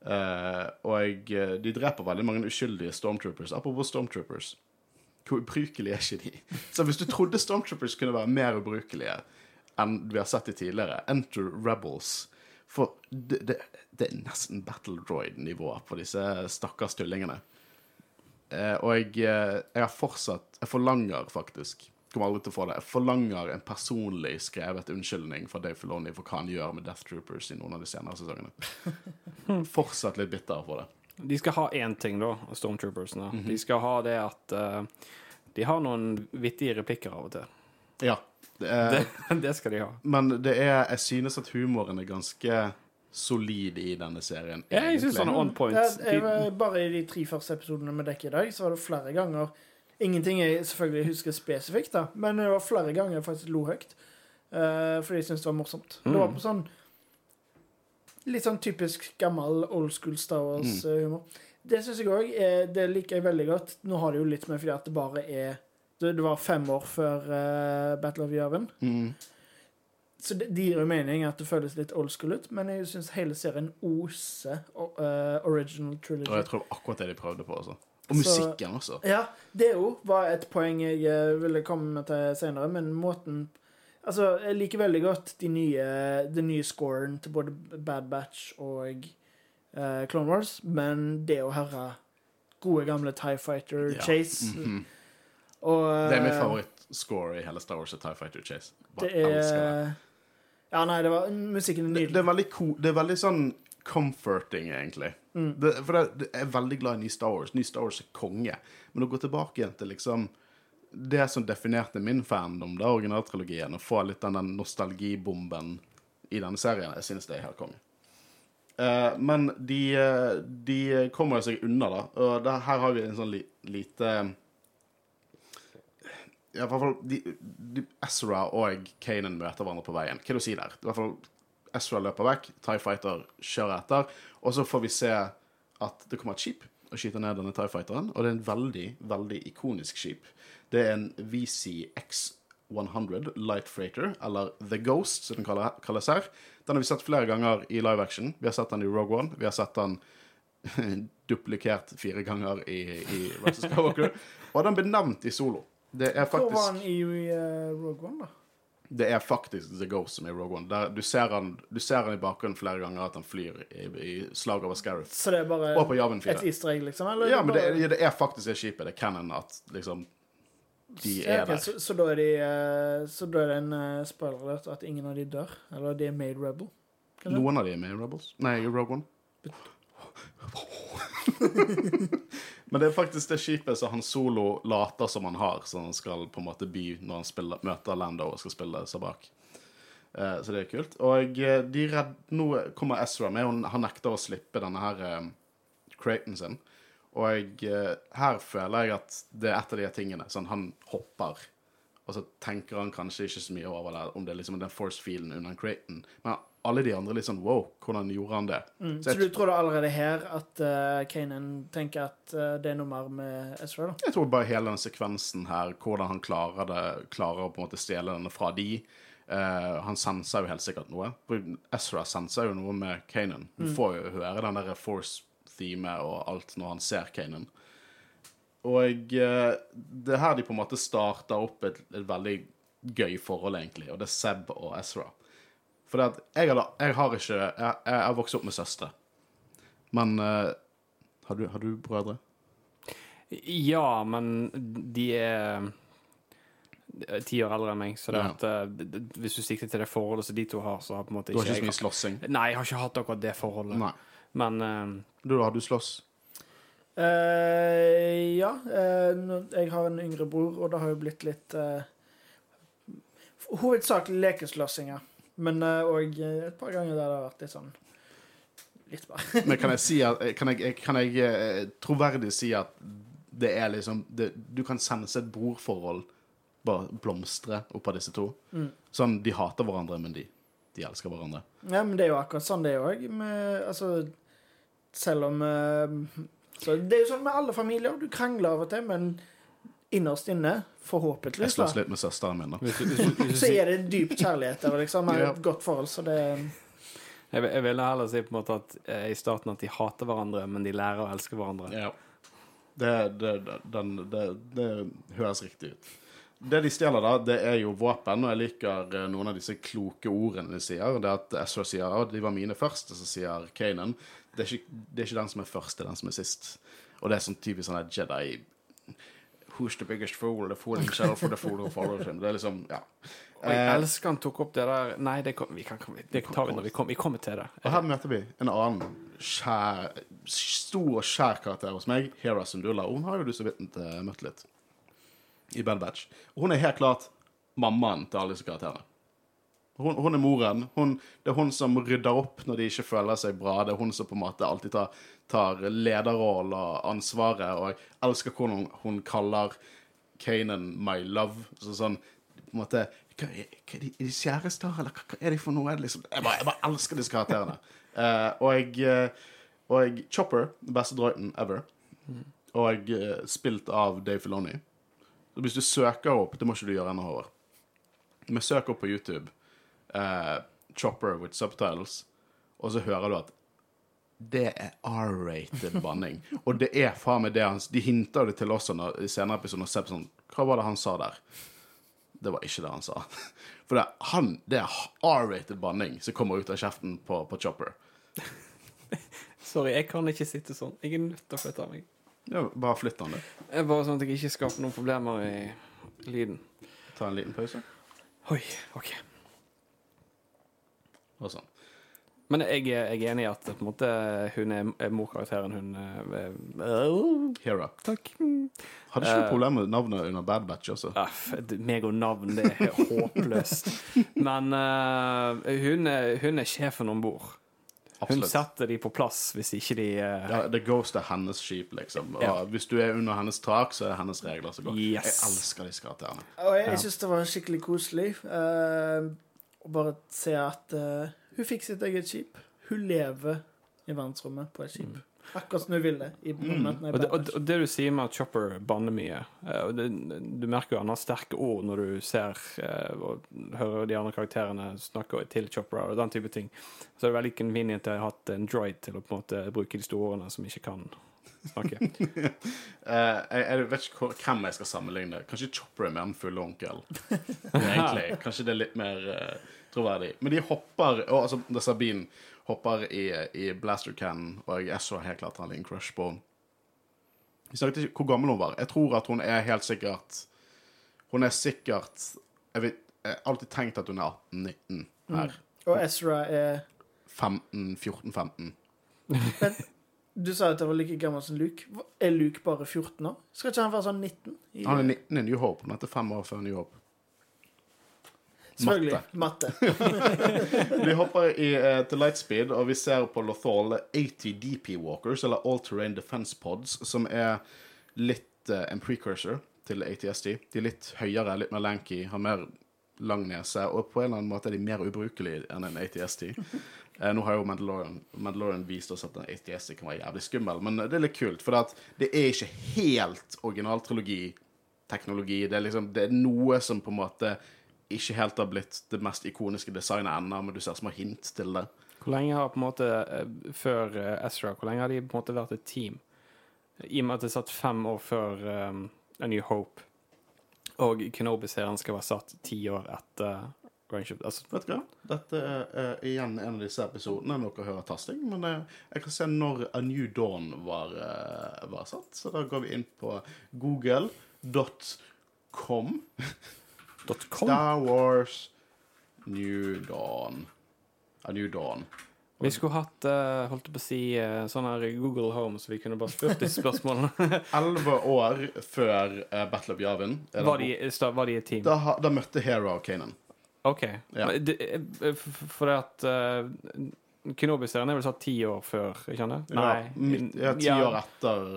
Uh, og eh, de dreper veldig mange uskyldige stormtroopers. Apropos stormtroopers. Hvor ubrukelige er ikke de? Så hvis du trodde stormtroopers kunne være mer ubrukelige enn vi har sett i tidligere, enter Rebels. For det, det, det er nesten Battle Droid-nivået på disse stakkars tullingene. Eh, og jeg, eh, jeg har fortsatt Jeg forlanger faktisk Kommer aldri til å få det. Jeg forlanger en personlig skrevet unnskyldning fra Dave Filoni for hva han gjør med Death Troopers i noen av de senere sesongene. Fortsatt litt bitter for det. De skal ha én ting, da, Stormtroopersene. Mhm. De skal ha det at uh, de har noen vittige replikker av og til. Ja. Det er, Det, det skal de ha. Men det er, jeg synes at humoren er ganske solid i denne serien. Ja, jeg synes han er on point. Er, jeg bare i de tre første episodene vi dekker i dag, så var det flere ganger Ingenting jeg selvfølgelig husker spesifikt, da, men det var flere ganger jeg faktisk lo høyt. Uh, fordi jeg syntes det var morsomt. Det var på sånn Litt sånn typisk gammel old school Star Wars-humor. Det syns jeg òg. Det liker jeg veldig godt. Nå har det jo litt med fordi at det bare er Det, var fem år før uh, Battle of Jørven. Mm. Så det, det gir jo mening at det føles litt old school ut, men jeg syns hele serien oser eh, original trilogy. Og jeg tror akkurat det de prøvde på. Også. Og Så- musikken også. Ja, det òg var et poeng jeg eh, ville komme til senere, men måten Altså, jeg liker veldig godt den nye, nye scoren til både Bad Batch og uh, Clone Wars, men det å høre gode, gamle Tie Fighter Ja. Chase Mhm. Og eh, Det er min favorittscore i hele Star Wars og TIE Fighter Chase. Bare Det elsker det. er Ja, nei, det var Musikken er nydelig. det er veldig co Det er veldig sånn comforting, egentlig. Mm. Det, for det, det, jeg er veldig glad i ny Star Wars. Ny Star Wars er konge. Men å gå tilbake igjen til liksom det som definerte min fandom, da, originaltrilogien, å få litt den nostalgibomben i denne serien, jeg synes det er helt konge. Uh, men de, eh, de kommer seg unna, da. Og der, her har vi en sånn li, lite ja, hvert fall de, de, Ezra og Kanan møter hverandre på veien. Hva er det å si der? I hvert fall Ezra løper vekk, TIE Fighter kjører etter, og så får vi se at det kommer et skip og skyter ned denne TIE Fighteren, og det er en veldig, veldig ikonisk skip. Det er en VCX 100 Light Freighter, eller The Ghost, som den kalles her. Den har vi sett flere ganger i live action. Vi har sett den i Rogue One. Vi har sett den duplikert fire ganger i, i Rise of Skywalker. Og den ble nevnt i solo. Det er Hvor var han i uh, Rogue One, da? det er faktisk The Ghost som er i Rogue One. Der, du, ser han, du ser han i bakgrunnen flere ganger at han flyr i, i slag over Scarif. Så det er bare Og på et easter egg, liksom? Eller Ja, men det, bare- det er faktisk det skipet. Det er canon at liksom De er okay, der. Så, så, da er de, uh, så da er det en uh, spoiler at ingen av de dør? Eller de er made rebel? kanskje? Noen av de er made Rebels. Nei, Rogue One. Men det er faktisk det skipet som han Solo later som han har, som han skal på en måte by når han spiller, møter Lando og skal spille Sabak. Eh, så det er kult. Og eh, de redd, nå kommer Ezra med, og han nekter å slippe denne her eh, sin. Og eh, her føler jeg at det er et av de tingene. Sånn, han hopper, og så tenker han kanskje ikke så mye over det, om det er liksom den force feelen under craten. Men alle de andre litt sånn wow, hvordan gjorde han det? Mm. Så Så du tror da allerede her at uh, Kanan tenker at uh, det er noe mer med Ezra, da? jeg tror bare hele den sekvensen her, hvordan han klarer det, klarer å på en måte stjele denne fra de. Uh, han senser jo helt sikkert noe. Ezra senser jo noe med Kanan. Du får jo høre den der force-themet og alt når han ser Kanan. Og uh, det er her de på en måte starter opp et, et veldig gøy forhold, egentlig, og det er Seb og Ezra. For det at jeg, har, jeg har ikke Jeg, jeg har vokst opp med søstre. Men uh, har, du, har du brødre? Ja, men de er eh, ti år eldre enn meg, så det Ja. at, d- hvis du sikter til det forholdet som de to har, så har på en måte Du har ikke ikke så mye slåssing? Nei, jeg har ikke hatt akkurat det forholdet. Nei. Men uh, Du, har du slåss? Uh, ja. Uh, jeg har en yngre bror, og det har jo blitt litt uh, Hovedsakelig lekeslåssinger. Men òg et par ganger der det har vært litt sånn Litt bare Men kan jeg si at Kan jeg, kan jeg eh, troverdig si at det er liksom det, Du kan sense et brorforhold bare blomstre opp av disse to? Mm. Sånn, de hater hverandre, men de, de elsker hverandre. Ja, men det er jo akkurat sånn det òg. Altså, selv om eh, så Det er jo sånn med alle familier. Du krangler av og til, men innerst inne, Jeg forhåpentligvis, slåss da, litt med søsteren min, da. så er det dyp kjærlighet der, liksom. Med et godt forhold, så det jeg, jeg ville heller si på en måte at eh, i starten at de hater hverandre, men de lærer å elske hverandre. Ja. Det, det, det, den, det, det høres riktig ut. Det de stjeler, da, det er jo våpen, og jeg liker eh, noen av disse kloke ordene de sier. Det at SO sier at de var mine først, og så sier Kanan det er, ikke, det er ikke den som er først, det er den som er sist. Og det er sånn typisk sånn Jedi Who's the biggest fool? The fool himself or the fool who follows him? Det er liksom, ja. Og jeg Eh, elsker han tok opp det der Nei, det, kom, vi kan, det tar vi når vi kommer, vi kommer til det. Og her møter vi en annen skjær, stor og skjær karakter hos meg, Hera Sundula. Hun har jo du så vidt eh, møtt litt i Bad Batch. Og hun er helt klart mammaen til alle disse karakterene. Hun, hun er moren. Hun, det er hun som rydder opp når de ikke føler seg bra. Det er hun som på en måte alltid tar, tar lederrollen og ansvaret. Og jeg elsker hvordan hun, hun kaller Kanan my love. Så sånn på en måte hva er, hva er, de, er de kjærester, eller hva, hva er de for noe? Liksom, jeg, bare, jeg bare elsker disse karakterene. Uh, og jeg, eh, og jeg Chopper, den beste droiden ever, og jeg, spilt av Dave Filoni. Så hvis du søker opp Det må ikke du gjøre ennå, Håvard. Men søk opp på YouTube eh, Chopper with subtitles, og så hører du at det er R-rated banning. og det er faen meg det han De hinta det til oss når, i senere episoder. og Sånn, Hva var det han sa der? Det var ikke det han sa. For det, er han, det er R-rated banning som kommer ut av kjeften på, på Chopper. Sorry, jeg kan ikke sitte sånn. Jeg er nødt til å flytte meg. Ja, bare flytt han, du. Er bare sånn at jeg ikke skaper noen problemer i lyden. Ta en liten pause. Oi, OK. Og sånn. Men jeg, jeg er enig i at på en måte, hun er, er morkarakteren. Hun er, er, Hera. Takk. Hadde ikke du uh, problemer med navnet under Bad Batch også. Uh, meg og navn, det er håpløst. Men uh, hun, er, hun er sjefen om bord. Hun setter de på plass hvis ikke de eh, Ja, The Ghost er hennes skip, liksom. Og Ja. hvis du er under hennes tak, så er det hennes regler som går. Yes. Jeg elsker disse karakterene. Og jeg, jeg syns det var skikkelig koselig eh, å bare se at uh, hun fikk sitt eget skip. Hun lever i verdensrommet på et skip. Akkurat som hun vil det. I momentene i Og det, og, og det du sier med at Chopper banner mye eh, og det, Du merker jo han har sterke ord når du ser eh, og hører de andre karakterene snakke til Chopper og den type ting. Så det er veldig convenient å ha hatt en droid til å på en måte bruke de store ordene som ikke kan snakke. uh, jeg, jeg vet ikke hvor, hvem jeg skal sammenligne. Kanskje Chopper er mer en full onkel. Egentlig. Kanskje det er litt mer uh, troverdig. Men de hopper og, altså, da Sabine hopper i, i Blaster Cannon, og jeg så helt klart har en crush på henne. Vi snakket ikke hvor gammel hun var. Jeg tror at hun er helt sikkert Hun er sikkert Jeg, vet, jeg har alltid tenkt at hun er 18-19 her. Og Ezra er 15-14-15. Du sa at jeg var like gammel som Luke. Er Luke bare 14 år? Skal ikke han være sånn 19? I, Han er 19 i New Hope. Han er fem år før New Hope. Selvfølgelig. Matte. Vi hopper i, uh, til Lightspeed, og vi ser på Lothal 80 DP Walkers, eller All Terrain Defense Pods, som er litt uh, en precursor til ATSD. De er litt høyere, litt mer lanky, har mer lang nese, og på en eller annen måte er de mer ubrukelige enn en ATST. Eh, nå har jo Mandalorian, Mandalorian vist oss at en ATST kan være jævlig skummel, men det er litt kult, for det er ikke helt originaltrilogi-teknologi. Det, liksom, det er noe som på en måte ikke helt har blitt det mest ikoniske designet ennå, men du ser små hint til det. Hvor lenge har på en måte, eh, før eh, Ezra, hvor lenge har de på en måte vært et team? I og med at det satt fem år før um, A New Hope, og Kenobi-serien skal være satt ti år etter Range of altså, Vet du hva? Dette er eh, igjen en av disse episodene dere hører tasting, men eh, jeg kan se når A New Dawn var, eh, var satt. Så da går vi inn på google.com. .com. Star Wars New Dawn. A New Dawn. Vi skulle hatt, uh, holdt på å si, uh, sånn her Google Home, så vi kunne bare spurt disse spørsmålene. Elleve år før uh, Battle of Yavin. er var, de, var de et team? da, da møtte Hera og Kanan. OK. Ja. Det- For det at uh, Kenobi-serien er vel satt ti år før, ikke sant? Ja, midt, ja, ti Ja, år etter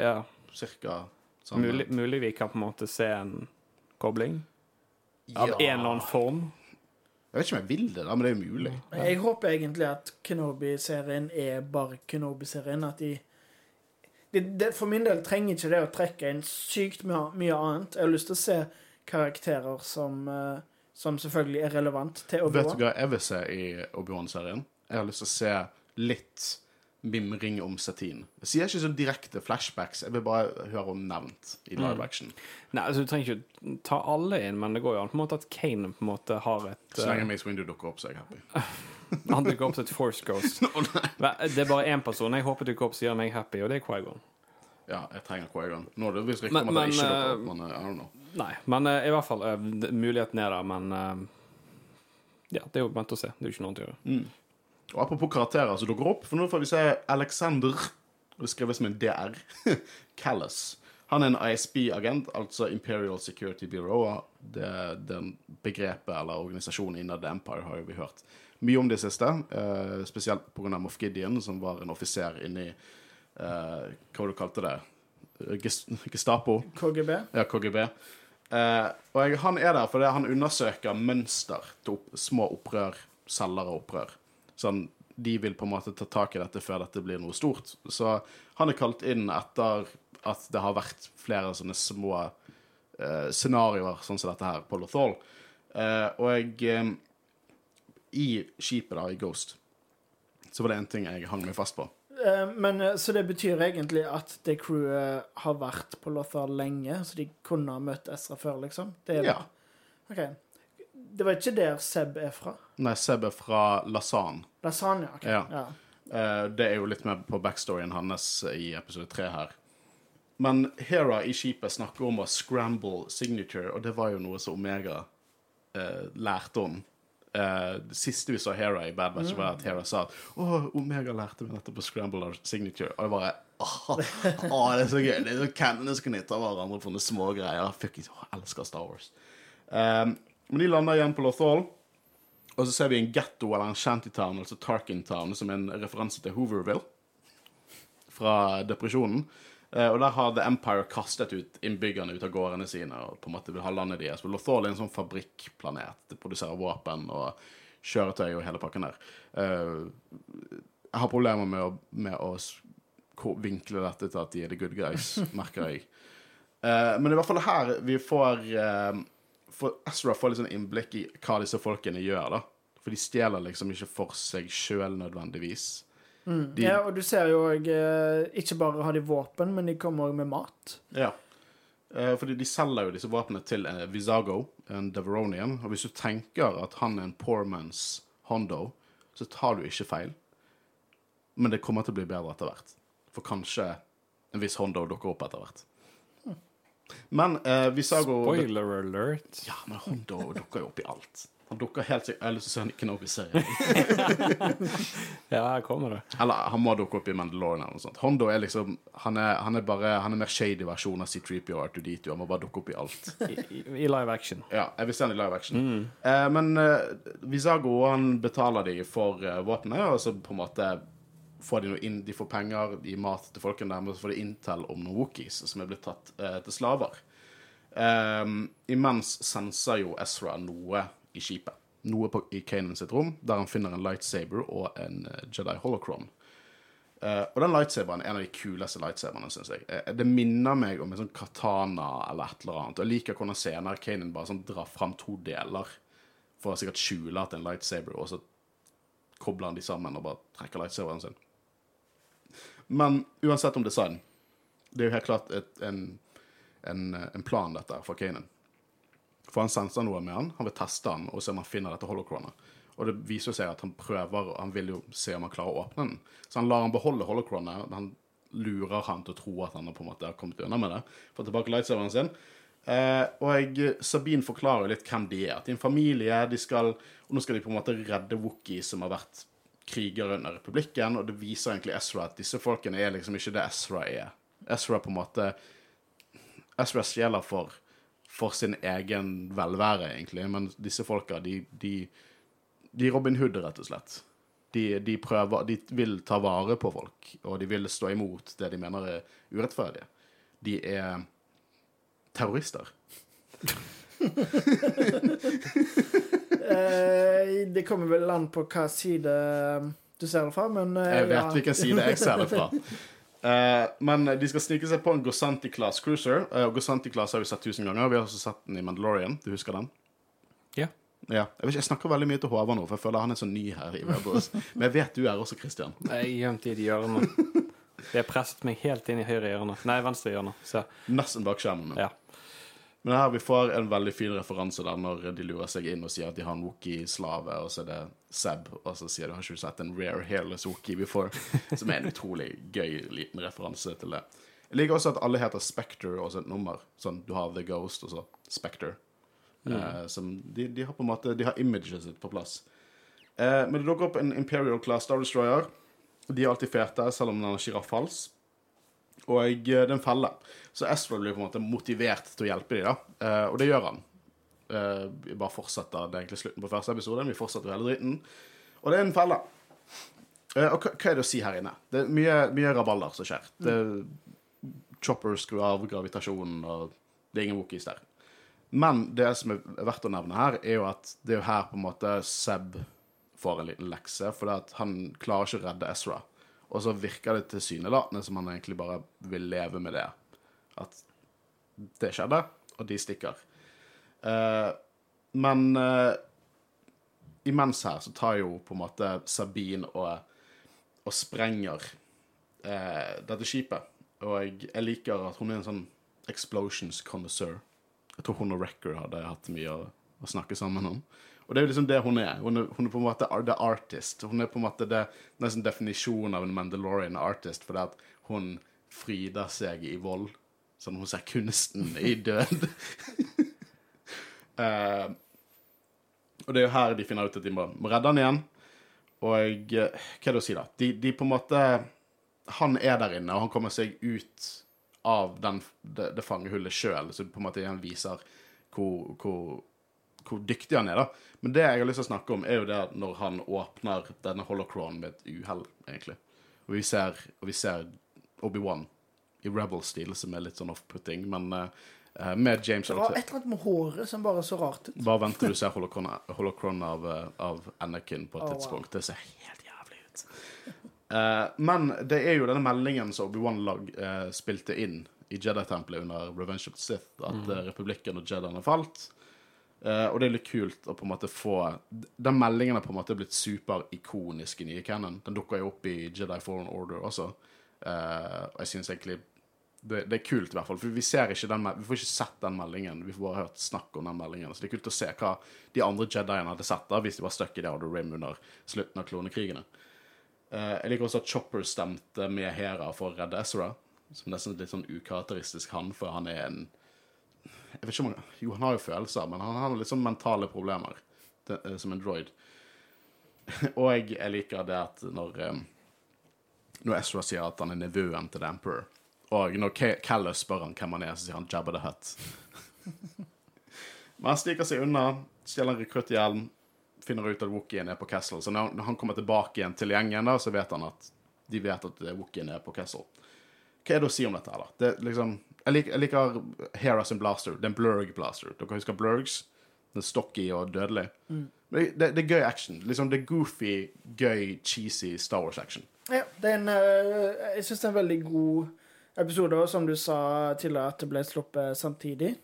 Ja. cirka. Mulig, mulig vi kan på en måte se en kobling? Av en eller annen form? Jeg vet ikke om jeg vil det, da, men det er jo mulig. Jeg håper egentlig at Kenobi-serien er bare Kenobi-serien. At de det, det, For min del trenger ikke det å trekke inn sykt mye, mye annet. Jeg har lyst til å se karakterer som, eh, som selvfølgelig er relevant til Obi-Wan. Vet du hva jeg vil se i Obi-Wan-serien? Jeg har lyst til å se litt mimring om Satine. Jeg sier ikke sånn direkte flashbacks, jeg vil bare høre om nevnt i live action. Nei, altså Du trenger ikke ta alle inn, men det går jo an på en måte at Kane på en måte har et Så lenge eh, Mace Windu dukker opp, så er jeg happy. Han dukker opp som et Force Ghost. Men Det er bare én person jeg håper dukker opp som gjør meg happy, og det er Quaigon. Ja, jeg trenger Quaigon. Nå er det visst riktig Men- om at det ikke dukker eh, opp, men eh, I don't know. Nei, men i hvert fall muligheten er der, men Ja, det er jo vent og se. Det er jo ikke noe annet å gjøre. Og apropos karakterer som dukker opp, for nå får vi se Alexander, det skrives med en DR, Callas. Han er en ISB-agent, altså Imperial Security Bureau. Det, den begrepet eller organisasjonen innad The Empire har jo vi hørt mye om det siste. Uh, spesielt pga. Moff Gideon, som var en offiser inni uh, Hva du kalte det? Gestapo? KGB. Ja, KGB. Uh, og jeg, han er der fordi han undersøker mønster til opp, små opprør, selgere og opprør. Sånn, de vil på en måte ta tak i dette før dette blir noe stort. Så han er kalt inn etter at det har vært flere sånne små eh, scenarioer sånn som dette her på Lothal. Eh, og eh, I skipet, da, i Ghost, så var det en ting jeg hang meg fast på. Eh, Men eh, Så det betyr egentlig at det crewet har vært på Lothal lenge, så de kunne ha møtt Ezra før, liksom? Det er Ja. OK. Det var ikke der Seb er fra? Nei, Seb er fra Lasagne. Lasagne, OK. Ja. Ja. Uh, det er jo litt mer på backstoryen hans i episode tre her. Men Hera i skipet snakker om å scramble signature, og det var jo noe som Omega uh, lærte om. Uh, det siste vi så Hera i Bad Batch, var at Hera sa at oh, Omega lærte meg dette på scramble signature. Og det bare åh, oh, det er så gøy. Det er så Cannons kan hitte hverandre på noen små greier. Fuck it, oh, jeg elsker Star Wars. Um, men de lander igjen på Lothal. Og så ser vi en getto eller en shantytown, altså Tarkin Town, som er en referanse til Hooverville fra depresjonen. Eh, og der har The Empire kastet ut innbyggerne ut av gårdene sine og på en måte vil ha landet deres. Lothal er en sånn fabrikkplanet. Det produserer våpen og kjøretøy og hele pakken der. Eh, jeg har problemer med å, med å vinkle dette til at de er the good guys, merker jeg. Eh, men i hvert fall her vi får For Ezra får litt sånn innblikk i hva disse folkene gjør, da. For de stjeler liksom ikke for seg sjøl nødvendigvis. De, Ja, og du ser jo òg Ikke bare har de våpen, men de kommer òg med mat. Ja. Eh, fordi de selger jo disse våpnene til eh, Visago, en Deveronian. Og hvis du tenker at han er en poor man's Hondo, så tar du ikke feil. Men det kommer til å bli bedre etter hvert. For kanskje en viss Hondo dukker opp etter hvert. Men eh, Visago Spoiler alert. Ja, men Hondo dukker jo opp i alt. Han dukker helt sikkert Jeg har lyst til å se Nick Kenobi-serien. Ja, her kommer det. Eller han må dukke opp i Mandalorian eller noe sånt. Hondo er liksom Han er, han er bare Han er mer shady versjon av C3PO og R2D2. Han må bare dukke opp i alt. I, i, i live action. Ja, jeg vil se han i live action. Eh, men eh, Visago han betaler de for uh, våpenet, og så på en måte får de inn, de får penger, de gir mat til folkene der, men så får de intel om noen Wookies som er blitt tatt eh, til slaver. Um, imens senser jo Ezra noe i skipet. Noe på, i Kanan sitt rom, der han finner en lightsaber og en eh, Jedi holocron. Uh, og den lightsaberen er en av de kuleste lightsaberne, syns jeg. Uh, det minner meg om en sånn katana eller et eller annet. Og jeg liker hvordan senere Kanan bare sånn drar fram to deler for å sikkert skjule at det er en lightsaber, og så kobler han de sammen og bare trekker lightsaberen sin. Men uansett om design, det er jo helt klart et, en, en, en plan, dette, for Kanan. For han senser noe med han, han vil teste han og se om han finner dette holocronet. Og det viser seg at han prøver, han vil jo se om han klarer å åpne den. Så han lar han beholde holocronet. Han lurer han til å tro at han på en måte har kommet unna med det. Får tilbake lightsaberen sin. Eh, og Sabine forklarer litt hvem de er. At de er en familie, de skal, og nå skal de på en måte redde Wookie som har vært krigere under republikken, og det viser egentlig Ezra at disse folkene er liksom ikke det Ezra er. Ezra på en måte Ezra stjeler for, for sin egen velvære, egentlig, men disse folka, de, de, de Robin Hood, rett og slett. De, de prøver De vil ta vare på folk, og de vil stå imot det de mener er urettferdige. De er terrorister. Eh, det kommer vel an på hva side du ser det fra, men eh, Jeg vet ja. hvilken side jeg ser det fra. Eh, men de skal snike seg på en Gosanti Class Cruiser. Uh, Gosanti Class har vi sett tusen ganger. Vi har også sett den i Mandalorian. Du husker den? Ja. Ja. Jeg, ikke, jeg snakker veldig mye til Håvard nå, for jeg føler han er så ny her. i Rebels. Men jeg vet du er også, Christian. Jeg er gjemt i et hjørne. De har presset meg helt inn i høyre hjørne. Nei, venstre hjørne. Se. Nesten bak skjermen. Ja. Men her vi får en veldig fin referanse der når de lurer seg inn og sier at de har en Wookie-slave, og så er det Seb, og så sier de har ikke sett en rare hairless Wookie before? Som er en utrolig gøy liten referanse til det. Jeg liker også at alle heter Spectre og så et nummer. Sånn, du har The Ghost og så Spectre. Eh, som de, de har på en måte De har imaget sitt på plass. Eh, men det dukker opp en Imperial Class Star Destroyer. De er alltid fete, selv om den har sjiraffhals. Og den det er en felle. Så Ezra blir på en måte motivert til å hjelpe dem, da. Eh, og det gjør han. Eh, vi bare fortsetter. Det er egentlig slutten på første episode. Vi fortsetter hele dritten. Og det er en felle. Eh, og hva, er det å si her inne? Det er mye, mye rabalder som skjer. Det Chopper skrur av gravitasjonen, og det er ingen Wookies der. Men det som er verdt å nevne her, er jo at det er jo her på en måte Seb får en liten lekse, for han klarer ikke å redde Ezra. Og så virker det tilsynelatende som han egentlig bare vil leve med det. At det skjedde, og de stikker. Eh, men eh, imens her så tar jo på en måte Sabine og, og sprenger eh, dette skipet. Og jeg, jeg liker at hun er en sånn explosions connoisseur. Jeg tror hun og Wrecker hadde hatt mye å, å snakke sammen om. Og det er jo liksom det hun er. Hun er, hun er på en måte the artist. Hun er på en måte det, nesten definisjonen av en Mandalorian artist, fordi at hun fryder seg i vold. Sånn hun ser kunsten i død. uh, og det er jo her de finner ut at de må, må redde han igjen. Og eh, hva er det å si, da? De, de på en måte Han er der inne, og han kommer seg ut av den, det, det fangehullet sjøl, så på en måte igjen viser hvor, hvor, hvor dyktig han er, da. Men det jeg har lyst til å snakke om, er jo det når han åpner denne holocron med et uhell, egentlig. Og vi ser, og vi ser Obi-Wan i Rebel-stil, som er litt sånn off-putting, men uh, med James Det var et eller annet med håret som bare så rart ut. bare vent til du ser holocron, holocron av, eh, av Anakin på et wow. tidspunkt. Det ser helt jævlig ut. Uh, men det er jo denne meldingen som Obi-Wan lag eh, spilte inn i Jedi-tempelet under Revenge of the Sith, at mm. republikken og Jediene falt. Eh, og det er litt kult å på en måte få Den meldingen har på en måte blitt superikonisk i nye canon. Den dukker jo opp i Jedi Foreign Order også. Uh, og jeg syns egentlig det, det er kult, i hvert fall. For vi ser ikke den, vi får ikke sett den meldingen. Vi får bare hørt snakk om den meldingen. Så det er kult å se hva de andre Jediene hadde sett da, hvis de var stuck i det Order Rim under slutten av klonekrigene. Uh, jeg liker også at Chopper stemte med Hera for å redde Ezra. Som nesten litt sånn ukarakteristisk han, for han er en Jeg vet ikke om han Jo, han har jo følelser, men han har sånn mentale problemer det, eh, som en droid. Og jeg, jeg liker det at når eh, Når Ezra sier at han er nevøen til The Emperor, og når Callus spør han hvem han er, så sier han Jabba the Hutt. Men han stikker seg unna, stjeler en rekrutthjelm, finner ut at Wookien er på Castle. Så når han kommer tilbake igjen til gjengen, da, så vet han at de vet at Wookien er på Castle. Hva er det å si om dette? her da? Det, liksom, jeg, liker, jeg liker Hera sin blaster. Det er en blurg blaster. Dere husker blurgs? Den stocky og dødelig. Mm. det, det, det er gøy action. Liksom, det er goofy, gøy, cheesy Star Wars-action. Ja, det er en eh, Jeg syns det er en veldig god episode, og som du sa tidligere, at det ble sluppet samtidig.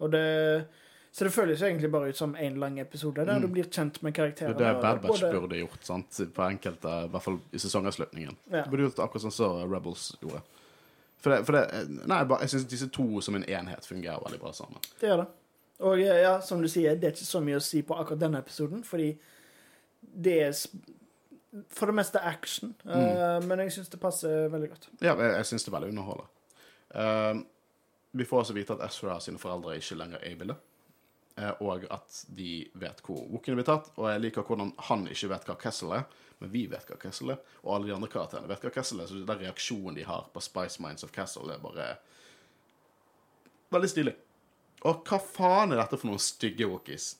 Og det Så det føles jo egentlig bare ut som én lang episode, der du blir kjent med Det er det Bad Batch burde gjort, sant? på enkelte, i hvert fall i sesongavslutningen. Ja. De burde gjort akkurat sånn som Rebels gjorde. For det, for det Nei, jeg syns disse to som en enhet fungerer veldig bra sammen. Det gjør det. Og eh, ja, som du sier, det er ikke så mye å si på akkurat denne episoden, fordi det er for det meste action. eh, men jeg syns det passer veldig godt. Ja, jeg, jeg syns det er veldig underholdende. Uh, vi får også vite at Ezra sine foreldre ikke lenger er i bildet. Eh, Og at de vet hvor Wookien blir tatt. Og jeg liker hvordan han ikke vet hva Kessel er, men vi vet hva Kessel er. Og alle de andre karakterene vet hva Kessel er, så den reaksjonen de har på Spice Minds of Kessel, er bare veldig stilig. Og hva faen er dette for noen stygge Wookies?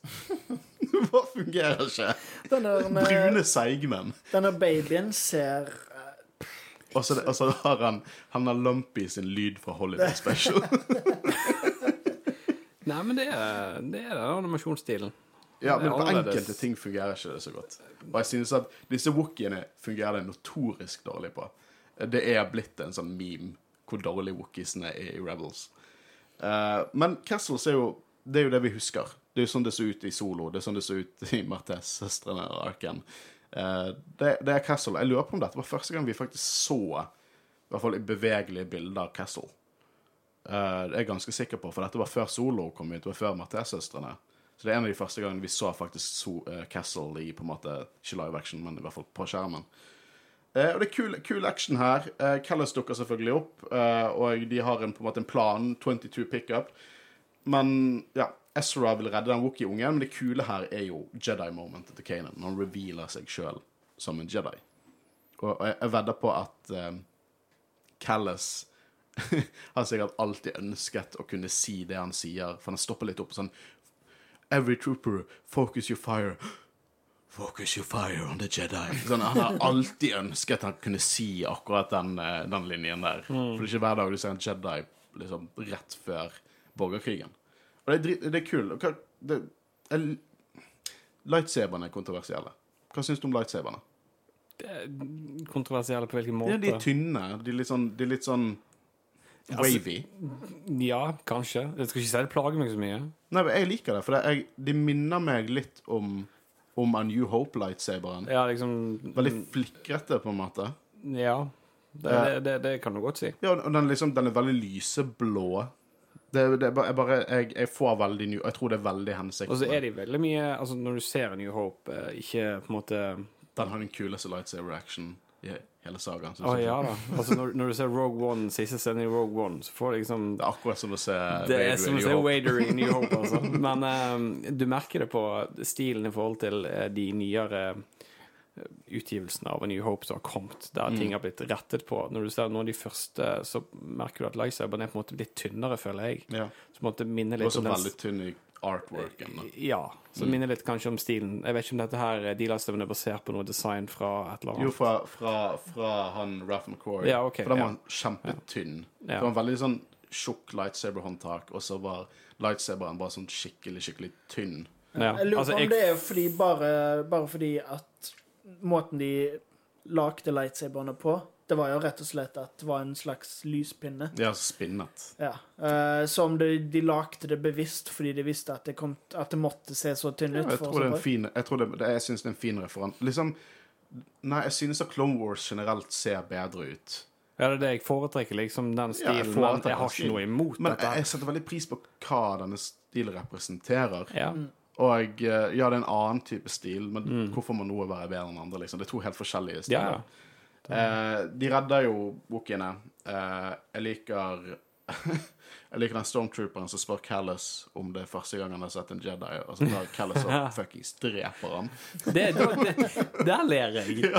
Hva fungerer ikke? Med, Brune seigmenn. denne babyen ser eh, og så har han Han har Lumpy sin lyd fra Holiday Special. Nei, men det er, det er animasjonsstilen. Ja, men på enkelte ting fungerer ikke det så godt. Og jeg synes at disse wookiene fungerer det notorisk dårlig på. Det er blitt en sånn meme hvor dårlig wookiesene er i Rebels. Uh, men Castles er jo det er jo det vi husker. Det er jo sånn det så ut i Solo. Det er sånn det så ut i Martes, søstrene og Arken. Uh, det, det er Castle. Jeg lurer på om dette var første gang vi faktisk så i hvert fall i bevegelige bilder av Castle. Eh, det er jeg ganske sikker på, for dette var før Solo kom ut, det var før Mathias-søstrene. Så det er en av de første gangene vi så faktisk so eh, Castle i på en måte, ikke live action, men i hvert fall på skjermen. Eh, og det er kul, kul action her. Uh, Callis dukker selvfølgelig opp, eh, og de har en, på en måte en plan, 22 pickup. Men ja, Ezra vil redde den Wookie-ungen, men det kule her er jo Jedi-momentet til Kanan. når Han revealer seg sjøl som en Jedi. Og, og jeg, jeg vedder på at uh, Callis har sikkert alltid ønsket å kunne si det han sier, for han stopper litt opp sånn Every trooper, focus your fire. Focus your fire on the Jedi. Sånn, han har alltid ønsket han kunne si akkurat den, eh, den linjen der. For det er ikke hver dag du ser en Jedi liksom, rett før borgerkrigen. Og det er, det er kult. Det, er, lightsaberne er kontroversielle. Hva syns du om lightsaberne? Er kontroversielle på hvilken måte? Ja, de er tynne. De er litt sånn, de er litt sånn Altså- wavy. Ja, kanskje. Jeg skal ikke si det plager meg så mye. Nei, men jeg liker det, for det, jeg, de minner meg litt om, om A New Hope-lightsaberen. Ja, liksom Veldig flikrete, på en måte. Ja. Det, Ja. det, det, det kan du godt si. Ja, og den, liksom, den er veldig lyseblå. Det, det jeg, bare jeg, jeg får veldig ny Jeg tror det er veldig hensikt. Og så er de veldig mye Altså, når du ser New Hope, eh, ikke på en måte Den har den kuleste lightsaber-action i hele sagaen. Å ja da. Altså, når, når du ser Rogue One, siste scenen i Rogue One, så får du liksom Det er akkurat som å se Det er Vader i som å se. Wader i New Hope, altså. Men um, du merker det på stilen i forhold til eh, de nyere eh, utgivelsene av A New Hope som har kommet, der Mm. ting har blitt rettet på. Når du ser noen av de første, så merker du at lightsaberen er på en måte litt tynnere, føler jeg. Ja. Så på en måte minner litt om den veldig tynn i artworken. da. Ja. Så Mm. minner litt kanskje om stilen. Jeg vet ikke om dette her de lightsaberne er basert på noe design fra et eller Jo, annet. fra, fra, fra han Ralph McCord. Ja, okay, for den var ja. kjempetynn. Ja. Det var en veldig sånn tjukk lightsaber-håndtak, og så var lightsaberen bare sånn skikkelig, skikkelig tynn. Ja. Jeg lurer Altså, om jeg- det er fordi bare, bare fordi at måten de lagde lightsaberne på, det var jo rett og slett at det var en slags lyspinne. Ja, spinnet. Ja. Uh, som de, de lagde det bevisst fordi de visste at det, kom, at det måtte se så tynn ut. Jeg for å tror det er en fin Jeg, tror det, det, jeg syns det er en fin referanse. Liksom Nei, jeg synes at Clone Wars generelt ser bedre ut. Ja, det er det jeg foretrekker, liksom den Ja, jeg stilen. men jeg har ikke noe imot Men dette. jeg, jeg setter veldig pris på hva denne stilen representerer. Ja. Og eh, ja, det er en annen type stil, men hvorfor må noe være bedre enn andre? liksom? Det er to helt forskjellige Mm. Ja, stiler. ja. Eh, de redder jo wookiene. Eh, jeg liker Jeg liker den stormtrooperen som spør Callis om det er første gang han har sett en Jedi, og så tar Callis og fuckings dreper han. Det, det, det, der ler jeg.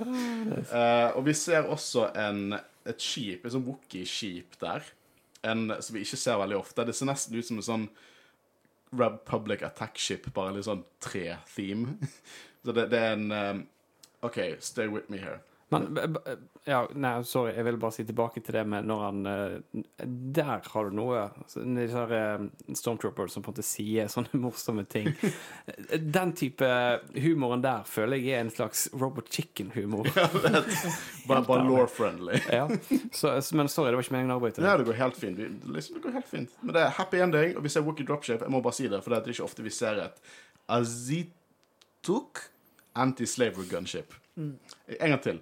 Eh, og vi ser også en, et skip, et sånt Wookie-skip der, en, som vi ikke ser veldig ofte. Det ser nesten ut som en sånn Republic Attack Ship, bare litt sånn tre-theme. Så det, det er en eh, OK, stay with me here. Men ja, nei, sorry, jeg vil bare si tilbake til det med når han eh, Der har du noe. Altså, Disse eh, Stormtroopers som på en måte sier sånne morsomme ting. Den type humoren der føler jeg er en slags Robot Chicken-humor. Bare, bare law-friendly. Ja. Så, men sorry, det var ikke meningen å avbryte. Ja, det går helt fint. Liksom, det går helt fint. Men det er happy ending, og vi ser Wookie Dropship. Jeg må bare si det, for det er ikke ofte vi ser et Azituk anti-slavery gunship. Mm. En gang til.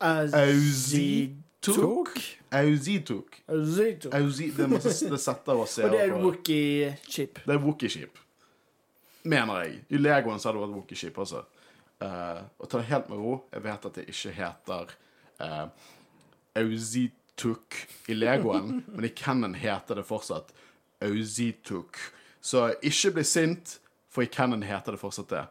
Auzitok. Auzitok. Azituk. Auzi, det er masse det setter og ser Og det er. Wookie-ship Det er Wookie-skip. Mener jeg. I Legoen så hadde det vært Wookie-skip også. Uh, og ta det helt med ro. Jeg vet at det ikke heter uh, Auzituk i Legoen, men i Cannon heter det fortsatt Auzituk. Så ikke bli sint, for i Cannon heter det fortsatt det.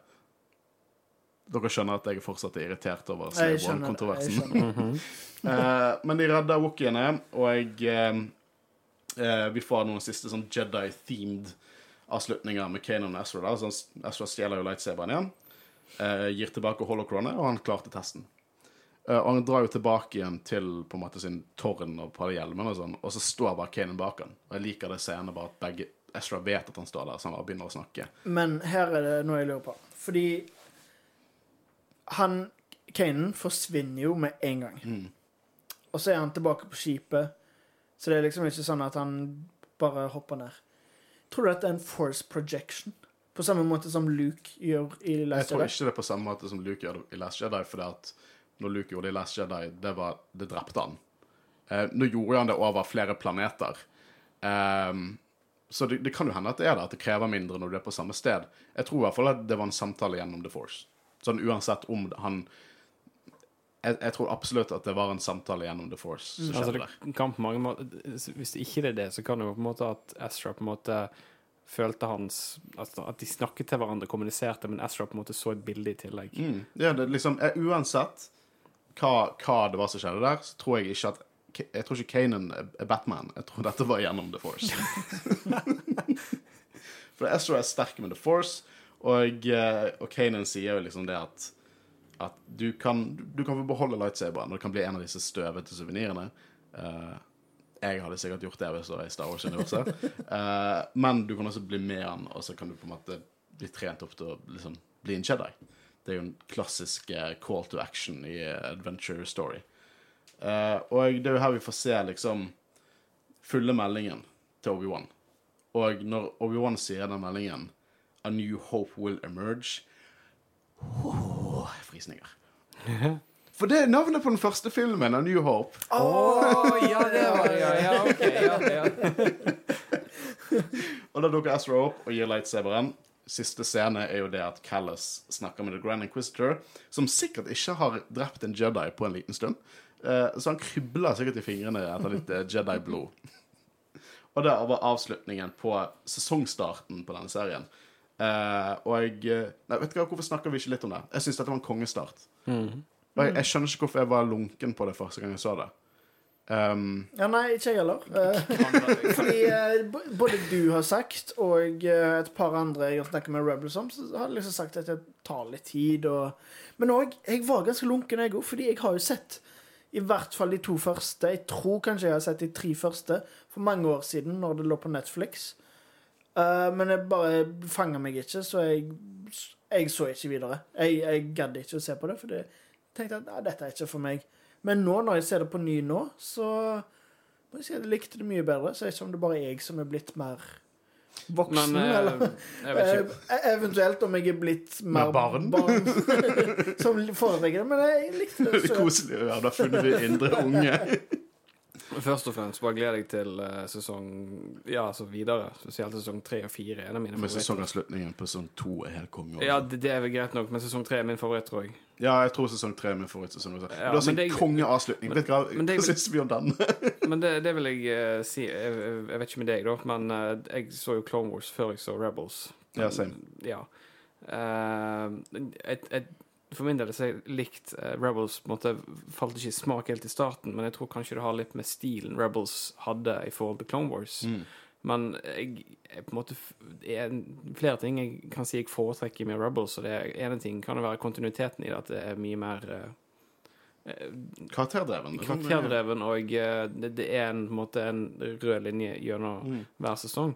Dere skjønner at jeg fortsatt er irritert over Jeg. Jeg Slave-kontroversen. skjønner. Eh, men de redder Wookiene, og eh, uh, vi får noen siste sånn Jedi-themed avslutninger med Kanan og Ezra. Da. Så Ezra stjeler jo lightsaberen igjen, uh, gir tilbake holocronet, og han klarte testen. Eh, og han drar jo tilbake igjen til på en måte sin tårn og på hjelmen, og sånn, og så står bare Kanan bak han. Og jeg liker det scenen bare at begge Ezra vet at han står der, så han bare begynner å snakke. Men her er det noe jeg lurer på. Fordi han Kanan forsvinner jo med en gang. Og så er han tilbake på skipet. Så det er liksom ikke sånn at han bare hopper ned. Tror du dette er en force projection? På samme måte som Luke gjør i Jeg tror ikke det er på samme måte som Luke gjør i Last Jedi, fordi at når Luke gjorde det i Last Jedi, det, var, det drepte han. Eh, nå gjorde han det over flere planeter. Ehm, så det, det kan jo hende at det er det, at det krever mindre når du er på samme sted. Jeg tror i hvert fall at det var en samtale gjennom The Force. Sånn uansett om han jeg, jeg tror absolutt at det var en samtale gjennom The Force som Altså, der. det kan på mange måter Hvis ikke det er det, så kan det jo på en måte at Ezra på en måte følte hans altså, At de snakket til hverandre, kommuniserte, men Ezra på en måte så et bilde i tillegg. Mm. Ja, det liksom, jeg, uansett hva, hva det var som skjedde der, så tror jeg ikke at Jeg tror ikke Kanan er er Batman. Jeg tror dette var gjennom The Force. For Ezra er sterk med The Force, og, eh, og Kanan sier jo liksom det at at du kan, du kan få beholde lightsaberen, og det kan bli en av disse støvete suvenirene. Uh, jeg hadde sikkert gjort det hvis det var i Star Wars-universet. uh, men du kan også bli med han, og så kan du på en måte bli trent opp til å liksom, bli en Jedi. Det er jo en klassisk eh, call to action i eh, adventure story. Uh, og det er jo her vi får se liksom fulle meldingen til Obi-Wan. Og når Obi-Wan sier den meldingen A new hope will emerge Åh, frysninger. For det er navnet på den første filmen, A New Hope. Å, ja, det var det, ja. ja, ok, ja, ja. Og da dukker Ezra opp og gir lightsaberen. Siste scene er jo det at Callas snakker med The Grand Inquisitor, som sikkert ikke har drept en Jedi på en liten stund. Eh, så han krybler sikkert i fingrene etter litt eh, Jedi-blod. Og det var avslutningen på sesongstarten på denne serien. Eh, og jeg eh, Nei, vet du hva, hvorfor snakker vi ikke litt om det? Jeg syns dette var en kongestart. Og jeg, jeg skjønner ikke hvorfor jeg var lunken på det første gang jeg så det. Um, Ja, nei, ikke jeg heller. Eh, fordi uh, både du har sagt, og uh, et par andre jeg har snakket med Rebels om, så har liksom sagt at det tar litt tid. Og... Men òg, jeg var ganske lunken, jeg òg, fordi jeg har jo sett i hvert fall de to første. Jeg tror kanskje jeg har sett de tre første for mange år siden, når det lå på Netflix. Eh, men jeg bare fanga meg ikke, så jeg jeg så ikke videre. Jeg, jeg gadd ikke å se på det, for jeg tenkte at nei, dette er ikke for meg. Men nå, når jeg ser det på ny nå, så må jeg si at jeg likte det mye bedre. Så er det ikke om det bare er jeg som er blitt mer voksen, Men eh, eller jeg vet. Eh, Eventuelt om jeg er blitt mer Mer barn. som foretrekker det. Men jeg likte det. Så. koselig å være. Da funnet vi indre unge. Først og fremst bare gleder jeg til eh, sesong Ja, altså videre. Spesielt sesong tre og fire. En av mine Men favoritter. sesongavslutningen på sesong to er helt konge. Ja, det, det er vel greit nok, men sesong tre er min favoritt, tror jeg. Ja, jeg tror sesong tre er min favorittsesong. Ja, det er en det- kongeavslutning. Vet du hva, men syns vi om den? Men det, det vil jeg uh, si jeg, jeg jeg vet ikke med deg, da, men uh, jeg så jo Clone Wars før jeg så Rebels. Ja, same. Ja. Uh, et, et, for min del så har jeg likt uh, Rebels på en måte Falt ikke i smak helt i starten, men jeg tror kanskje det har litt med stilen Rebels hadde i forhold til Clone Wars. Mm. Men jeg, jeg på en måte er flere ting jeg kan si jeg foretrekker med Rebels, og det ene ting kan det være kontinuiteten i det, at det er mye mer uh, Karakterdreven. karakterdreven, og uh, det, det er en, på en måte en rød linje gjennom Mm. hver sesong.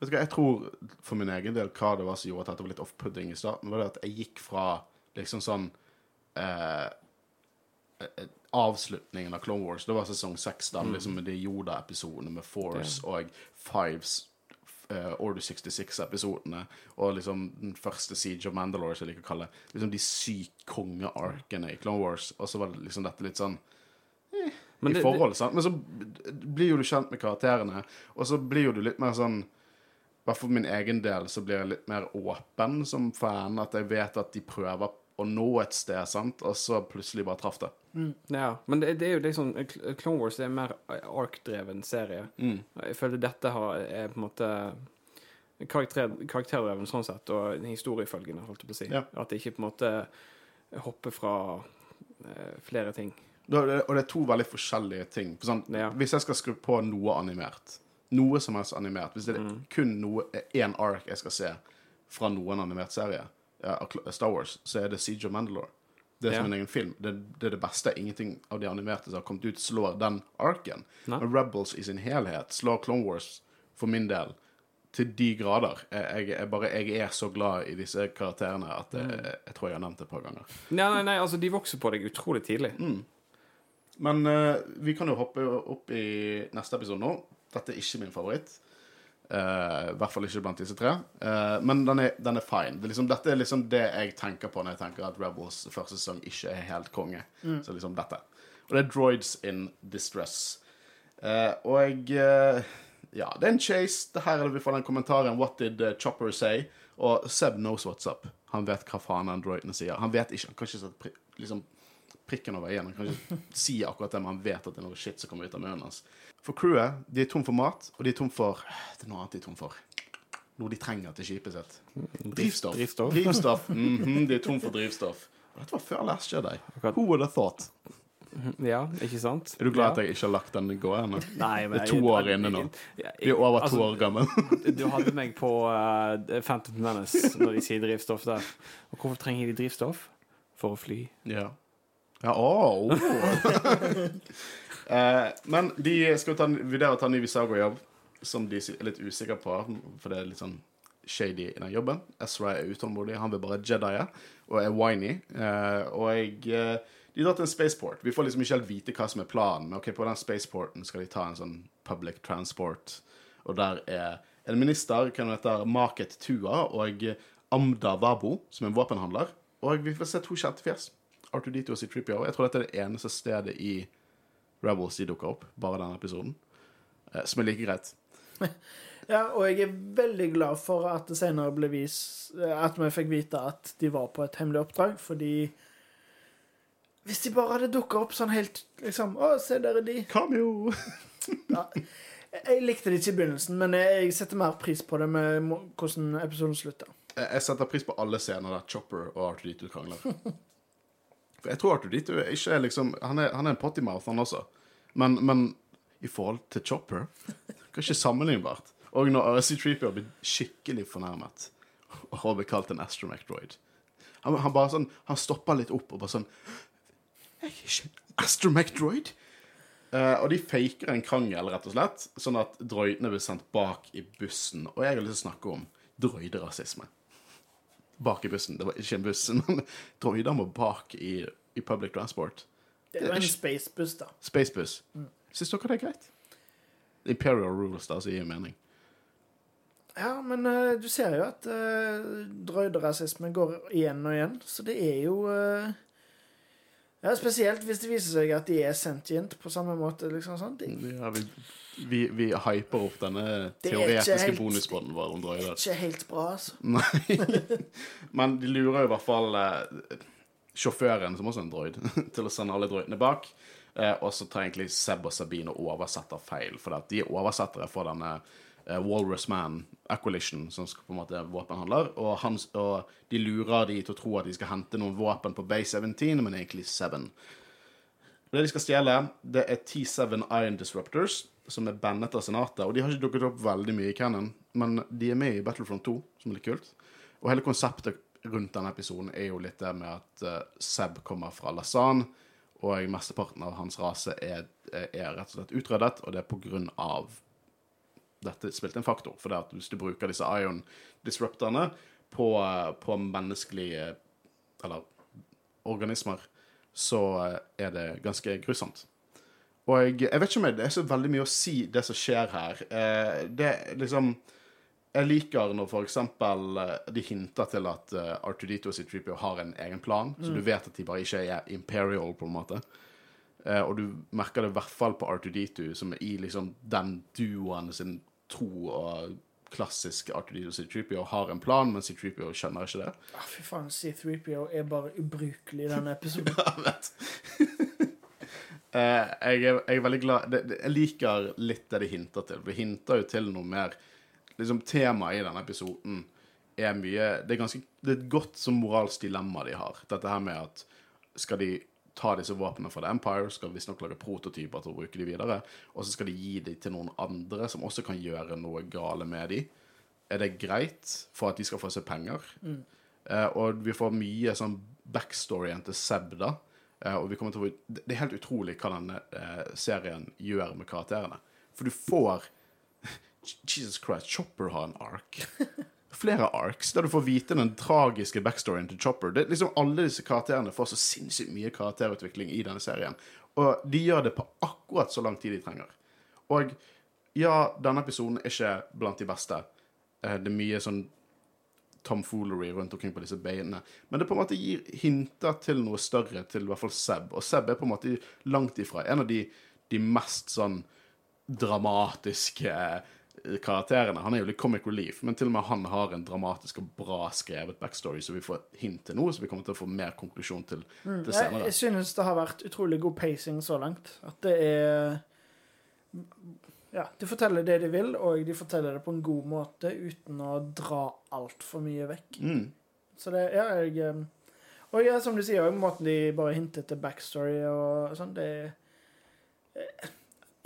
Vet du hva, Jeg tror for min egen del hva det var som gjorde at dette var litt off-pudding i starten, var det at jeg gikk fra liksom sånn eh, eh, Avslutningen av Clone Wars, det var sesong seks, da, liksom med de Yoda-episodene med Force og Fives uh, Order 66-episodene, og liksom den første Siege of Mandalore, som jeg liker å kalle. Liksom de syke konge-arkene i Clone Wars, og så var det liksom dette litt sånn Men i det- forhold, sant? Men så blir jo du kjent med karakterene, og så blir jo du litt mer sånn hvert for min egen del så blir jeg litt mer åpen som fan, at jeg vet at de prøver å nå et sted, sant, og så plutselig bare traff det. Ja, men det, det er jo liksom Clone Wars er en mer ark-dreven serie. Mm. Jeg føler dette har, er på en måte karakter, karakterdreven sånn sett, og historiefølgende, holdt jeg på å si. Ja. At det ikke på en måte hopper fra eh, flere ting. Da Og det er to veldig forskjellige ting. For sånn, Ja. Hvis jeg skal skru på noe animert, noe som helst animert, hvis det er Mm. kun noe, én ark jeg skal se fra noen animert serie, Star Wars, så er det Siege of Mandalore. Det er som Ja. en egen film. Det, det er det beste. Ingenting av de animerte som har kommet ut, slår den arken. Nei. Men Rebels i sin helhet slår Clone Wars, for min del, til de grader. Jeg, jeg, bare, jeg er så glad i disse karakterene at jeg, jeg tror jeg har nevnt det et par ganger. Nei, nei, nei, altså, de vokser på deg utrolig tidlig. Men uh, vi kan jo hoppe opp i neste episode nå. Dette er ikke min favoritt. Eh, I hvert fall ikke blant disse tre. Uh, men den er, den er fine. Det er liksom, dette er liksom det jeg tenker på når jeg tenker at Rebels første sesong ikke er helt konge. Så liksom dette. Og det er Droids in Distress. Uh, og jeg ja, det er en chase. Det her er det vi får den kommentaren What did Chopper say? Og Seb knows what's up. Han vet hva faen den droiden sier. Han vet ikke, han kan ikke sette pri liksom, prikken over i-en. Han kan ikke si akkurat det, men han vet at det er noe shit som kommer ut av munnen hans. For crewet, de er tom for mat, og de er tom for Det er noe annet de er tom for. Noe de trenger til skipet sitt. Drivstoff. Drivstoff. Drivstoff. Mhm, de er tom for drivstoff. Og Dette var før Last Jedi. Who would have thought? Ja, ikke sant? Er du glad at jeg ikke har lagt den gå ennå? Nei, men Det er to år inne nå. Vi er over to altså, år gammel. Du hadde meg på uh, Phantom Menace når de sier drivstoff der. Og hvorfor trenger de drivstoff? For å fly. Ja. Ja, oh. Eh, men de skal ta, vurdere å ta en ny Visago-jobb, som de er litt usikre på, for det er litt sånn shady i den jobben. Ezra er utålmodig, han vil bare jedie og er whiny. Eh, og jeg, eh, de drar til en spaceport. Vi får liksom ikke helt vite hva som er planen, men ok, på den spaceporten skal de ta en sånn public transport, og der er en minister, hva heter Market Tua, og Amda Wabo, som er en våpenhandler. Og vi får se to kjente fjes. R2D2 og C3PO. Jeg tror dette er det eneste stedet i Rebels de dukker opp, bare denne episoden. Eh, som er like greit. Ja, og jeg er veldig glad for at det senere ble vist At vi fikk vite at de var på et hemmelig oppdrag, fordi Hvis de bare hadde dukka opp sånn helt liksom Å, se, der er de. Cameo! Ja. Jeg likte det ikke i begynnelsen, men jeg setter mer pris på det med hvordan episoden slutter. Eh, Jeg setter pris på alle scener der Chopper og R2D2 krangler. Jeg tror R2D2 er ikke er liksom Han er, han er en pottymouth, han også. Men, men i forhold til Chopper Kanskje sammenlignbart. Og når C3PO blir skikkelig fornærmet og blir kalt en astromech-droid han, han bare sånn Han stopper litt opp og bare sånn Jeg er ikke en astromech-droid. Uh, og de faker en krangel, rett og slett, sånn at droidene blir sendt bak i bussen. Og jeg har lyst til å snakke om droiderasisme. Bak i bussen. Det var ikke en buss, men droider må bak i, i public transport. Det er jo en spacebuss, da. Spacebuss. Mm. Syns dere det er greit? Imperial rules, da, som gir mening. Ja, men uh, du ser jo at uh, droiderasisme går igjen og igjen, så det er jo eh, Ja, spesielt hvis det viser seg at de er sentient på samme måte, liksom sånn. De, Ja, vi, vi, vi hyper opp denne Det teoretiske bonusbåten vår om er ikke helt bra, altså. Nei. Men de lurer jo i hvert fall eh, sjåføren, som også er en droid, til å sende alle droidene bak. Eh, og så tar egentlig Seb og Sabine og oversetter feil, for de er oversettere for denne Walrus Man Acquisition, som skal på en måte er våpenhandler. Og, hans, og de lurer de til å tro at de skal hente noen våpen på Base 17, men egentlig 7. Det de skal stjele, det er T7 Iron Disruptors, som er bannet av senatet. Og de har ikke dukket opp veldig mye i Cannon, men de er med i Battlefront 2, som er litt kult. Og hele konseptet rundt denne episoden er jo litt det med at eh, Seb kommer fra Lasan, og mesteparten av hans rase er, er rett og slett utryddet, og det er på grunn av dette spilte en faktor. For det at hvis du bruker disse ion disruptorene på, eh, på menneskelige Eller organismer, så eh, er det ganske grusomt. Og jeg, jeg vet ikke om det er så veldig mye å si det som skjer her. Eh, det liksom Jeg liker når eksempel eh, de hinter til at eh, R2D2 og C3PO har en egen plan, så du vet at de bare ikke er imperial, på en måte. Eh, og du merker det i hvert fall på R2D2, som er i liksom den duoen sin tro og klassisk R2D2 C3PO har en plan, men C3PO skjønner ikke det. Ah, fy faen, C3PO er bare ubrukelig i denne episoden. Vet. Eh, jeg, er, jeg er veldig glad det, det, Jeg liker litt det de hinter til. Det de hinter jo til noe mer liksom Temaet i denne episoden er mye Det er ganske Det er et godt som moralsk dilemma de har. Dette her med at skal de ta disse våpnene fra The Empire, skal visstnok lage prototyper til å bruke de videre, og så skal de gi de til noen andre som også kan gjøre noe gale med de. Er det greit for at de skal få seg penger? Eh, og vi får mye sånn backstoryen til Seb, da. Eh, og vi kommer til å, få- det er helt utrolig hva denne eh, serien gjør med karakterene. For du får Jesus Christ, Chopper har en ark. Flere arcs der du får vite den tragiske backstoryen til Chopper. Det er liksom Alle disse karakterene får så sinnssykt mye karakterutvikling i denne serien. Og de gjør det på akkurat så lang tid de trenger. Og ja, denne episoden er ikke blant de beste. Eh, Det er mye sånn tomfoolery rundt omkring på disse beinene. Men det på en måte gir hinter til noe større til i hvert fall Seb. Og Seb er på en måte langt ifra en av de, de mest sånn dramatiske karakterene. Han er jo litt comic relief, men til og med han har en dramatisk og bra skrevet backstory, så vi får hint til noe, så vi kommer til å få mer konklusjon til, til Jeg, senere. jeg synes det har vært utrolig god pacing så langt. At det er Ja, de forteller det de vil, og de forteller det på en god måte uten å dra altfor mye vekk. Mm. Så det Ja, jeg eh, Og ja, som du sier, måten de bare hinter til backstory og sånn, det er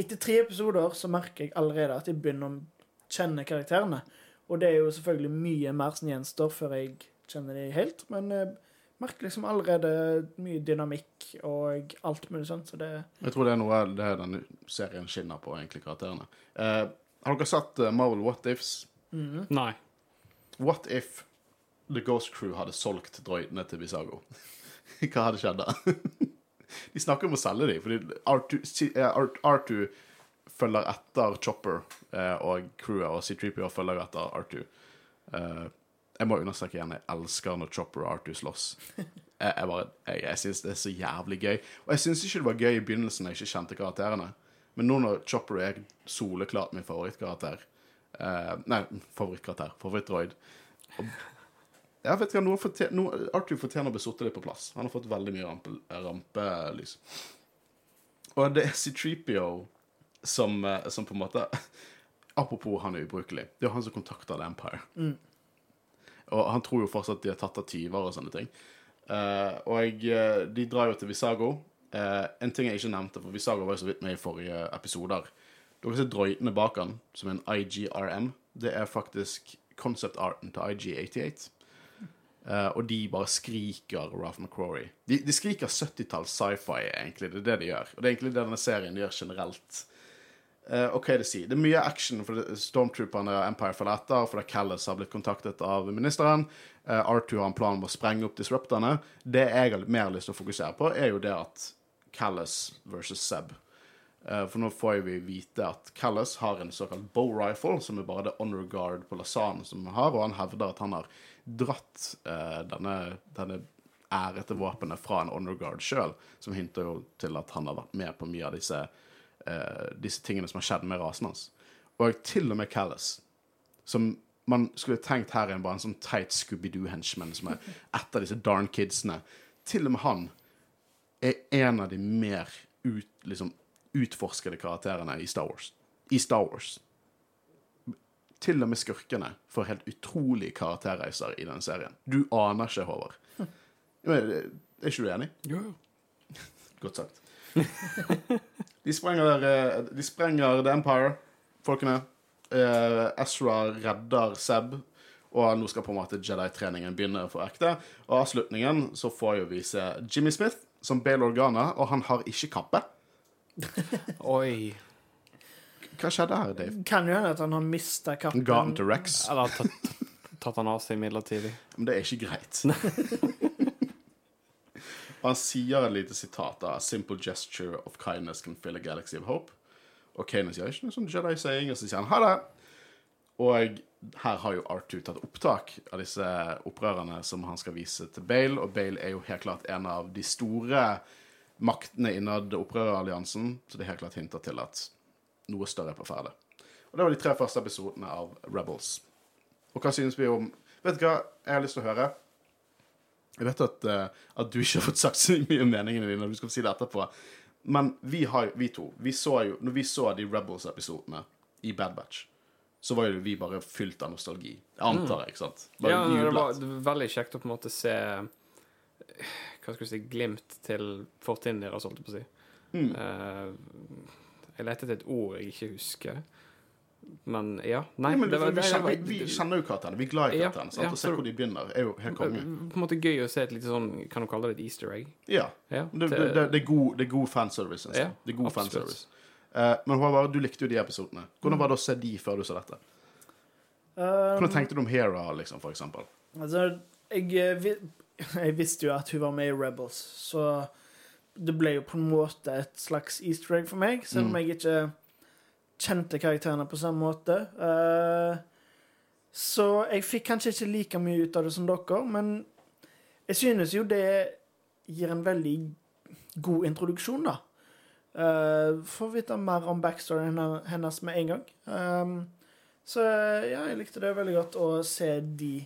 Etter tre episoder så merker jeg allerede at jeg begynner å kjenne karakterene. Og det er jo selvfølgelig mye mer som gjenstår før jeg kjenner de helt, men jeg merker liksom allerede mye dynamikk og alt mulig sånt, så det Jeg tror det er noe av det denne serien skinner på, egentlig, karakterene. Eh, har dere sett eh, Marvel What Ifs? Nei. What if The Ghost Crew hadde solgt droidene til Visago? Hva hadde skjedd da? De snakker om å selge dem, fordi R2, si- eh, R- R2 følger etter Chopper, eh, og crewet og C3PO følger etter R2. Eh, jeg må understreke igjen, jeg elsker når Chopper og R2 slåss. Jeg, jeg, bare, jeg, jeg syns det er så jævlig gøy. Og jeg syns ikke det var gøy i begynnelsen da jeg ikke kjente karakterene. Men nå når Chopper er soleklart min favorittkarakter eh, Nei, favorittkarakter. Favorittdroid. Og jeg vet ikke, noe fortjener, noe, Arthur fortjener å satt litt på plass. Han har fått veldig mye rampe, rampelys. Og det er C3PO som, eh, som på en måte Apropos han er ubrukelig. Det er jo han som kontakter The Empire. Og han tror jo fortsatt at de har tatt av tyver og sånne ting. Uh, og jeg, de drar jo til Visago. Uh, en ting jeg ikke nevnte, for Visago var jo så vidt med i forrige episoder. Dere ser droidene bak han, som en IGRM. Det er faktisk concept-arten til IG88. Eh, og de bare skriker Ralph McCrory. De, de skriker 70-talls sci-fi, egentlig. Det er det de gjør. Og det er egentlig det denne serien gjør generelt. Uh, og hva er det å si? Det er mye action, for stormtrooperne og Empire følger etter, fordi Callas har blitt kontaktet av ministeren. Uh, R2 har en plan om å sprenge opp disrupterne. Det jeg har mer lyst til å fokusere på, er jo det at Callas versus Seb. Eh, for nå får vi vite at Callas har en såkalt bow rifle, som er bare det honor guard på Lasan som han har, og han hevder at han har dratt eh, denne, denne ærete våpenet fra en honor guard sjøl, som hinter jo til at han har vært med på mye av disse, eh, disse tingene som har skjedd med rasen hans. Og til og med Callas, som man skulle tenkt her er bare en sånn teit Scooby-Doo-henchman som er et av disse darn kidsene. Til og med han er en av de mer ut, liksom, utforskede karakterene i Star Wars. I Star Wars. Til og med skurkene får helt utrolige karakterreiser i denne serien. Du aner ikke, Håvard. Er ikke du enig? Jo, jo. Godt sagt. De sprenger, eh, de sprenger The Empire, folkene. Eh, Ezra redder Seb, og nå skal på en måte Jedi-treningen begynne for ekte. Og avslutningen så får jo vi se Jimmy Smith som Bail Organa, og han har ikke kappe. Oi. Hva skjedde her, Dave? Kan jo hende at han har mista kappen. Ga den til Rex? Eller har tatt, tatt han av seg midlertidig. Men det er ikke greit. Og han sier et lite sitat da. A simple gesture of kindness can fill a galaxy of hope. Og Kanan sier ikke noe sånn Jedi-saying, og så sier han ha det. Og her har jo R2 tatt opptak av disse opprørerne som han skal vise til Bale, og Bale er jo helt klart en av de store maktene innad opprøreralliansen, så det er helt klart hinter til at noe større er på ferde. Og det var de tre første episodene av Rebels. Og hva synes vi om Vet du hva jeg har lyst til å høre? Jeg vet at, uh, at du ikke har fått sagt så mye om meningene dine, og du skal få si det etterpå. Men vi, har, vi to vi så jo, Når vi så de Rebels-episodene i Bad Batch, så var jo vi bare fylt av nostalgi. Jeg antar jeg, ikke sant? Bare Ja, det var, jublet. det var veldig kjekt å på en måte se Hva skal vi si glimt til fortiden deres, holdt jeg på å si. Mm. Uh, jeg lette etter et ord jeg ikke husker. Men ja. Nei, Ja, men det var, vi, kjenner, vi, vi kjenner jo karakterene. Vi er glad i Ja, karakterene. sant? ja, Å se hvor de begynner, er jo helt konge. på en måte gøy å se et lite sånn Kan du kalle det et easter egg? Ja. Ja, Det, til- det, det, det, er god, det er god fanservice. Altså. Ja, det er god absolutt. fanservice. Uh, men Håvard, du likte jo de episodene. Hvordan var det å se de før du så dette? Um, Hvordan tenkte du om Hera, liksom, for eksempel? Altså, jeg, eh, vi- jeg visste jo at hun var med i Rebels, så det ble jo på en måte et slags easter egg for meg, selv om Mm. jeg ikke kjente karakterene på samme måte. Uh, så jeg fikk kanskje ikke like mye ut av det som dere, men jeg synes jo det gir en veldig god introduksjon, da. Uh, Får vite mer om backstoryen hennes med en gang. Um, så ja, jeg likte det veldig godt å se de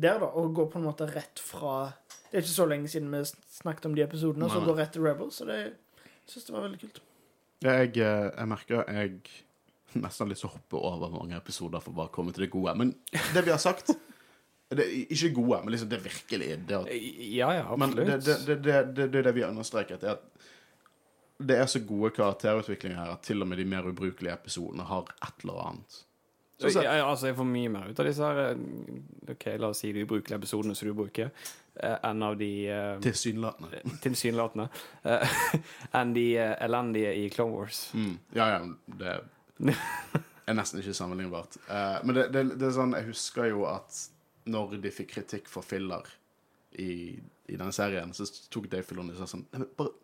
der, da, og gå på en måte rett fra Det er ikke så lenge siden vi snakket om de episodene, og så går rett til Rebels, så det jeg synes det var veldig kult. Jeg, eh, jeg merker jeg nesten har lyst til å hoppe over mange episoder for å bare komme til det gode. Men det vi har sagt det Ikke gode, men liksom det virkelige. Det, at- Ja, ja, men absolutt. det, det, det, det, det, det det vi har understreket. er at det er så gode karakterutviklinger her at til og med de mer ubrukelige episodene har et eller annet. Så, så, Jeg, altså, jeg får mye mer ut av disse her eh, OK, la oss si de ubrukelige episodene som du bruker, eh, enn av de eh, Tilsynelatende. tilsynelatende enn de elendige i Clone Wars. Mm. Ja, ja, det er nesten ikke sammenlignbart. Men det, det, det er sånn, jeg husker jo at når de fikk kritikk for filler i, i denne serien, så tok Dave Filoni og sa sånn Nei, men bare,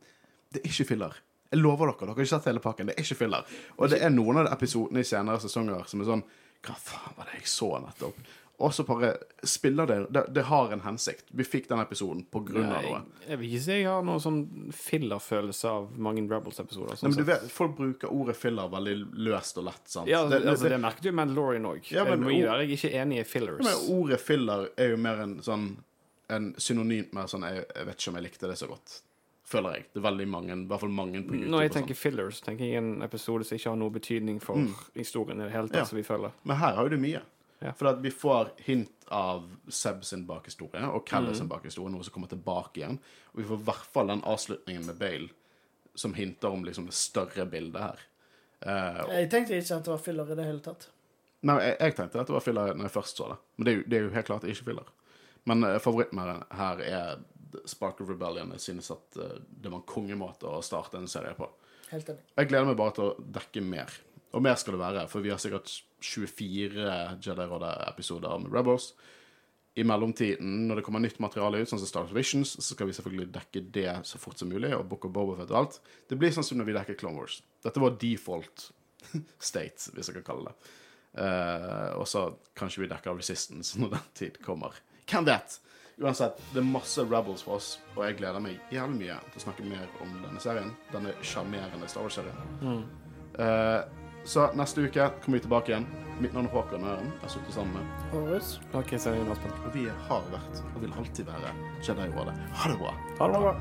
Det er ikke filler. Jeg lover dere, dere har ikke sett hele pakken. Det er ikke filler. Og det er noen av de episodene i senere sesonger som er sånn Hva faen var det jeg så nettopp? Og så bare spiller det, det Det har en hensikt. Vi fikk den episoden på grunn av noe. Jeg, jeg vil ikke si jeg har noen sånn filler-følelse av mange Rebels-episoder. Sånn men du vet, Folk bruker ordet filler veldig løst og lett. sant? ja, Det- det, det- altså, det merket jo Mandalorian òg. Ja, men- jeg må jeg er ikke enig i fillers. Men ordet filler er jo mer en sånn En synonymt med sånn jeg, jeg vet ikke om jeg likte det så godt. Føler jeg. Det er veldig mange, i hvert fall mange på YouTube. Når jeg sånn. tenker fillers, tenker jeg en episode som ikke har noe betydning for Mm. historien i det hele Ja. tatt, som vi følger. Men her har jo du mye. Ja. For at vi får hint av Seb sin bakhistorie og Kelly Mm. sin bakhistorie, noe som kommer tilbake igjen. Og vi får i hvert fall den avslutningen med Bale som hinter om liksom det større bildet her. Uh, og- Jeg tenkte ikke at det var filler i det hele tatt. Nei, jeg, jeg tenkte at det var filler når jeg først så det. Men det er jo, det er jo helt klart ikke filler. Men uh, favoritten her er Spark of Rebellion. Jeg synes at eh, det var en kongemåte å starte en serie på. Helt enig. Jeg gleder meg bare til å dekke mer. Og mer skal det være, for vi har sikkert 24 Jedi-rådet-episoder med Rebels. I mellomtiden, når det kommer nytt materiale ut, sånn som Star Wars Visions, så skal vi selvfølgelig dekke det så fort som mulig, og Book of Bobafett og alt. Det blir sånn som når vi dekker Clone Wars. Dette var default state, hvis jeg kan kalle det. Uh, og så kanskje vi dekker Resistance når den tid kommer. Hvem vet? Uansett, det er masse Rebels for oss, og jeg gleder meg jævlig mye til å snakke mer om denne serien. Denne sjarmerende Star Wars-serien. Eh, så neste uke kommer vi tilbake igjen. Mitt navn er Håkon Øren. Jeg har sittet sammen med Horus. Og vi har vært, og vil alltid være, Jedi-rådet. Ha det bra. Ha det bra.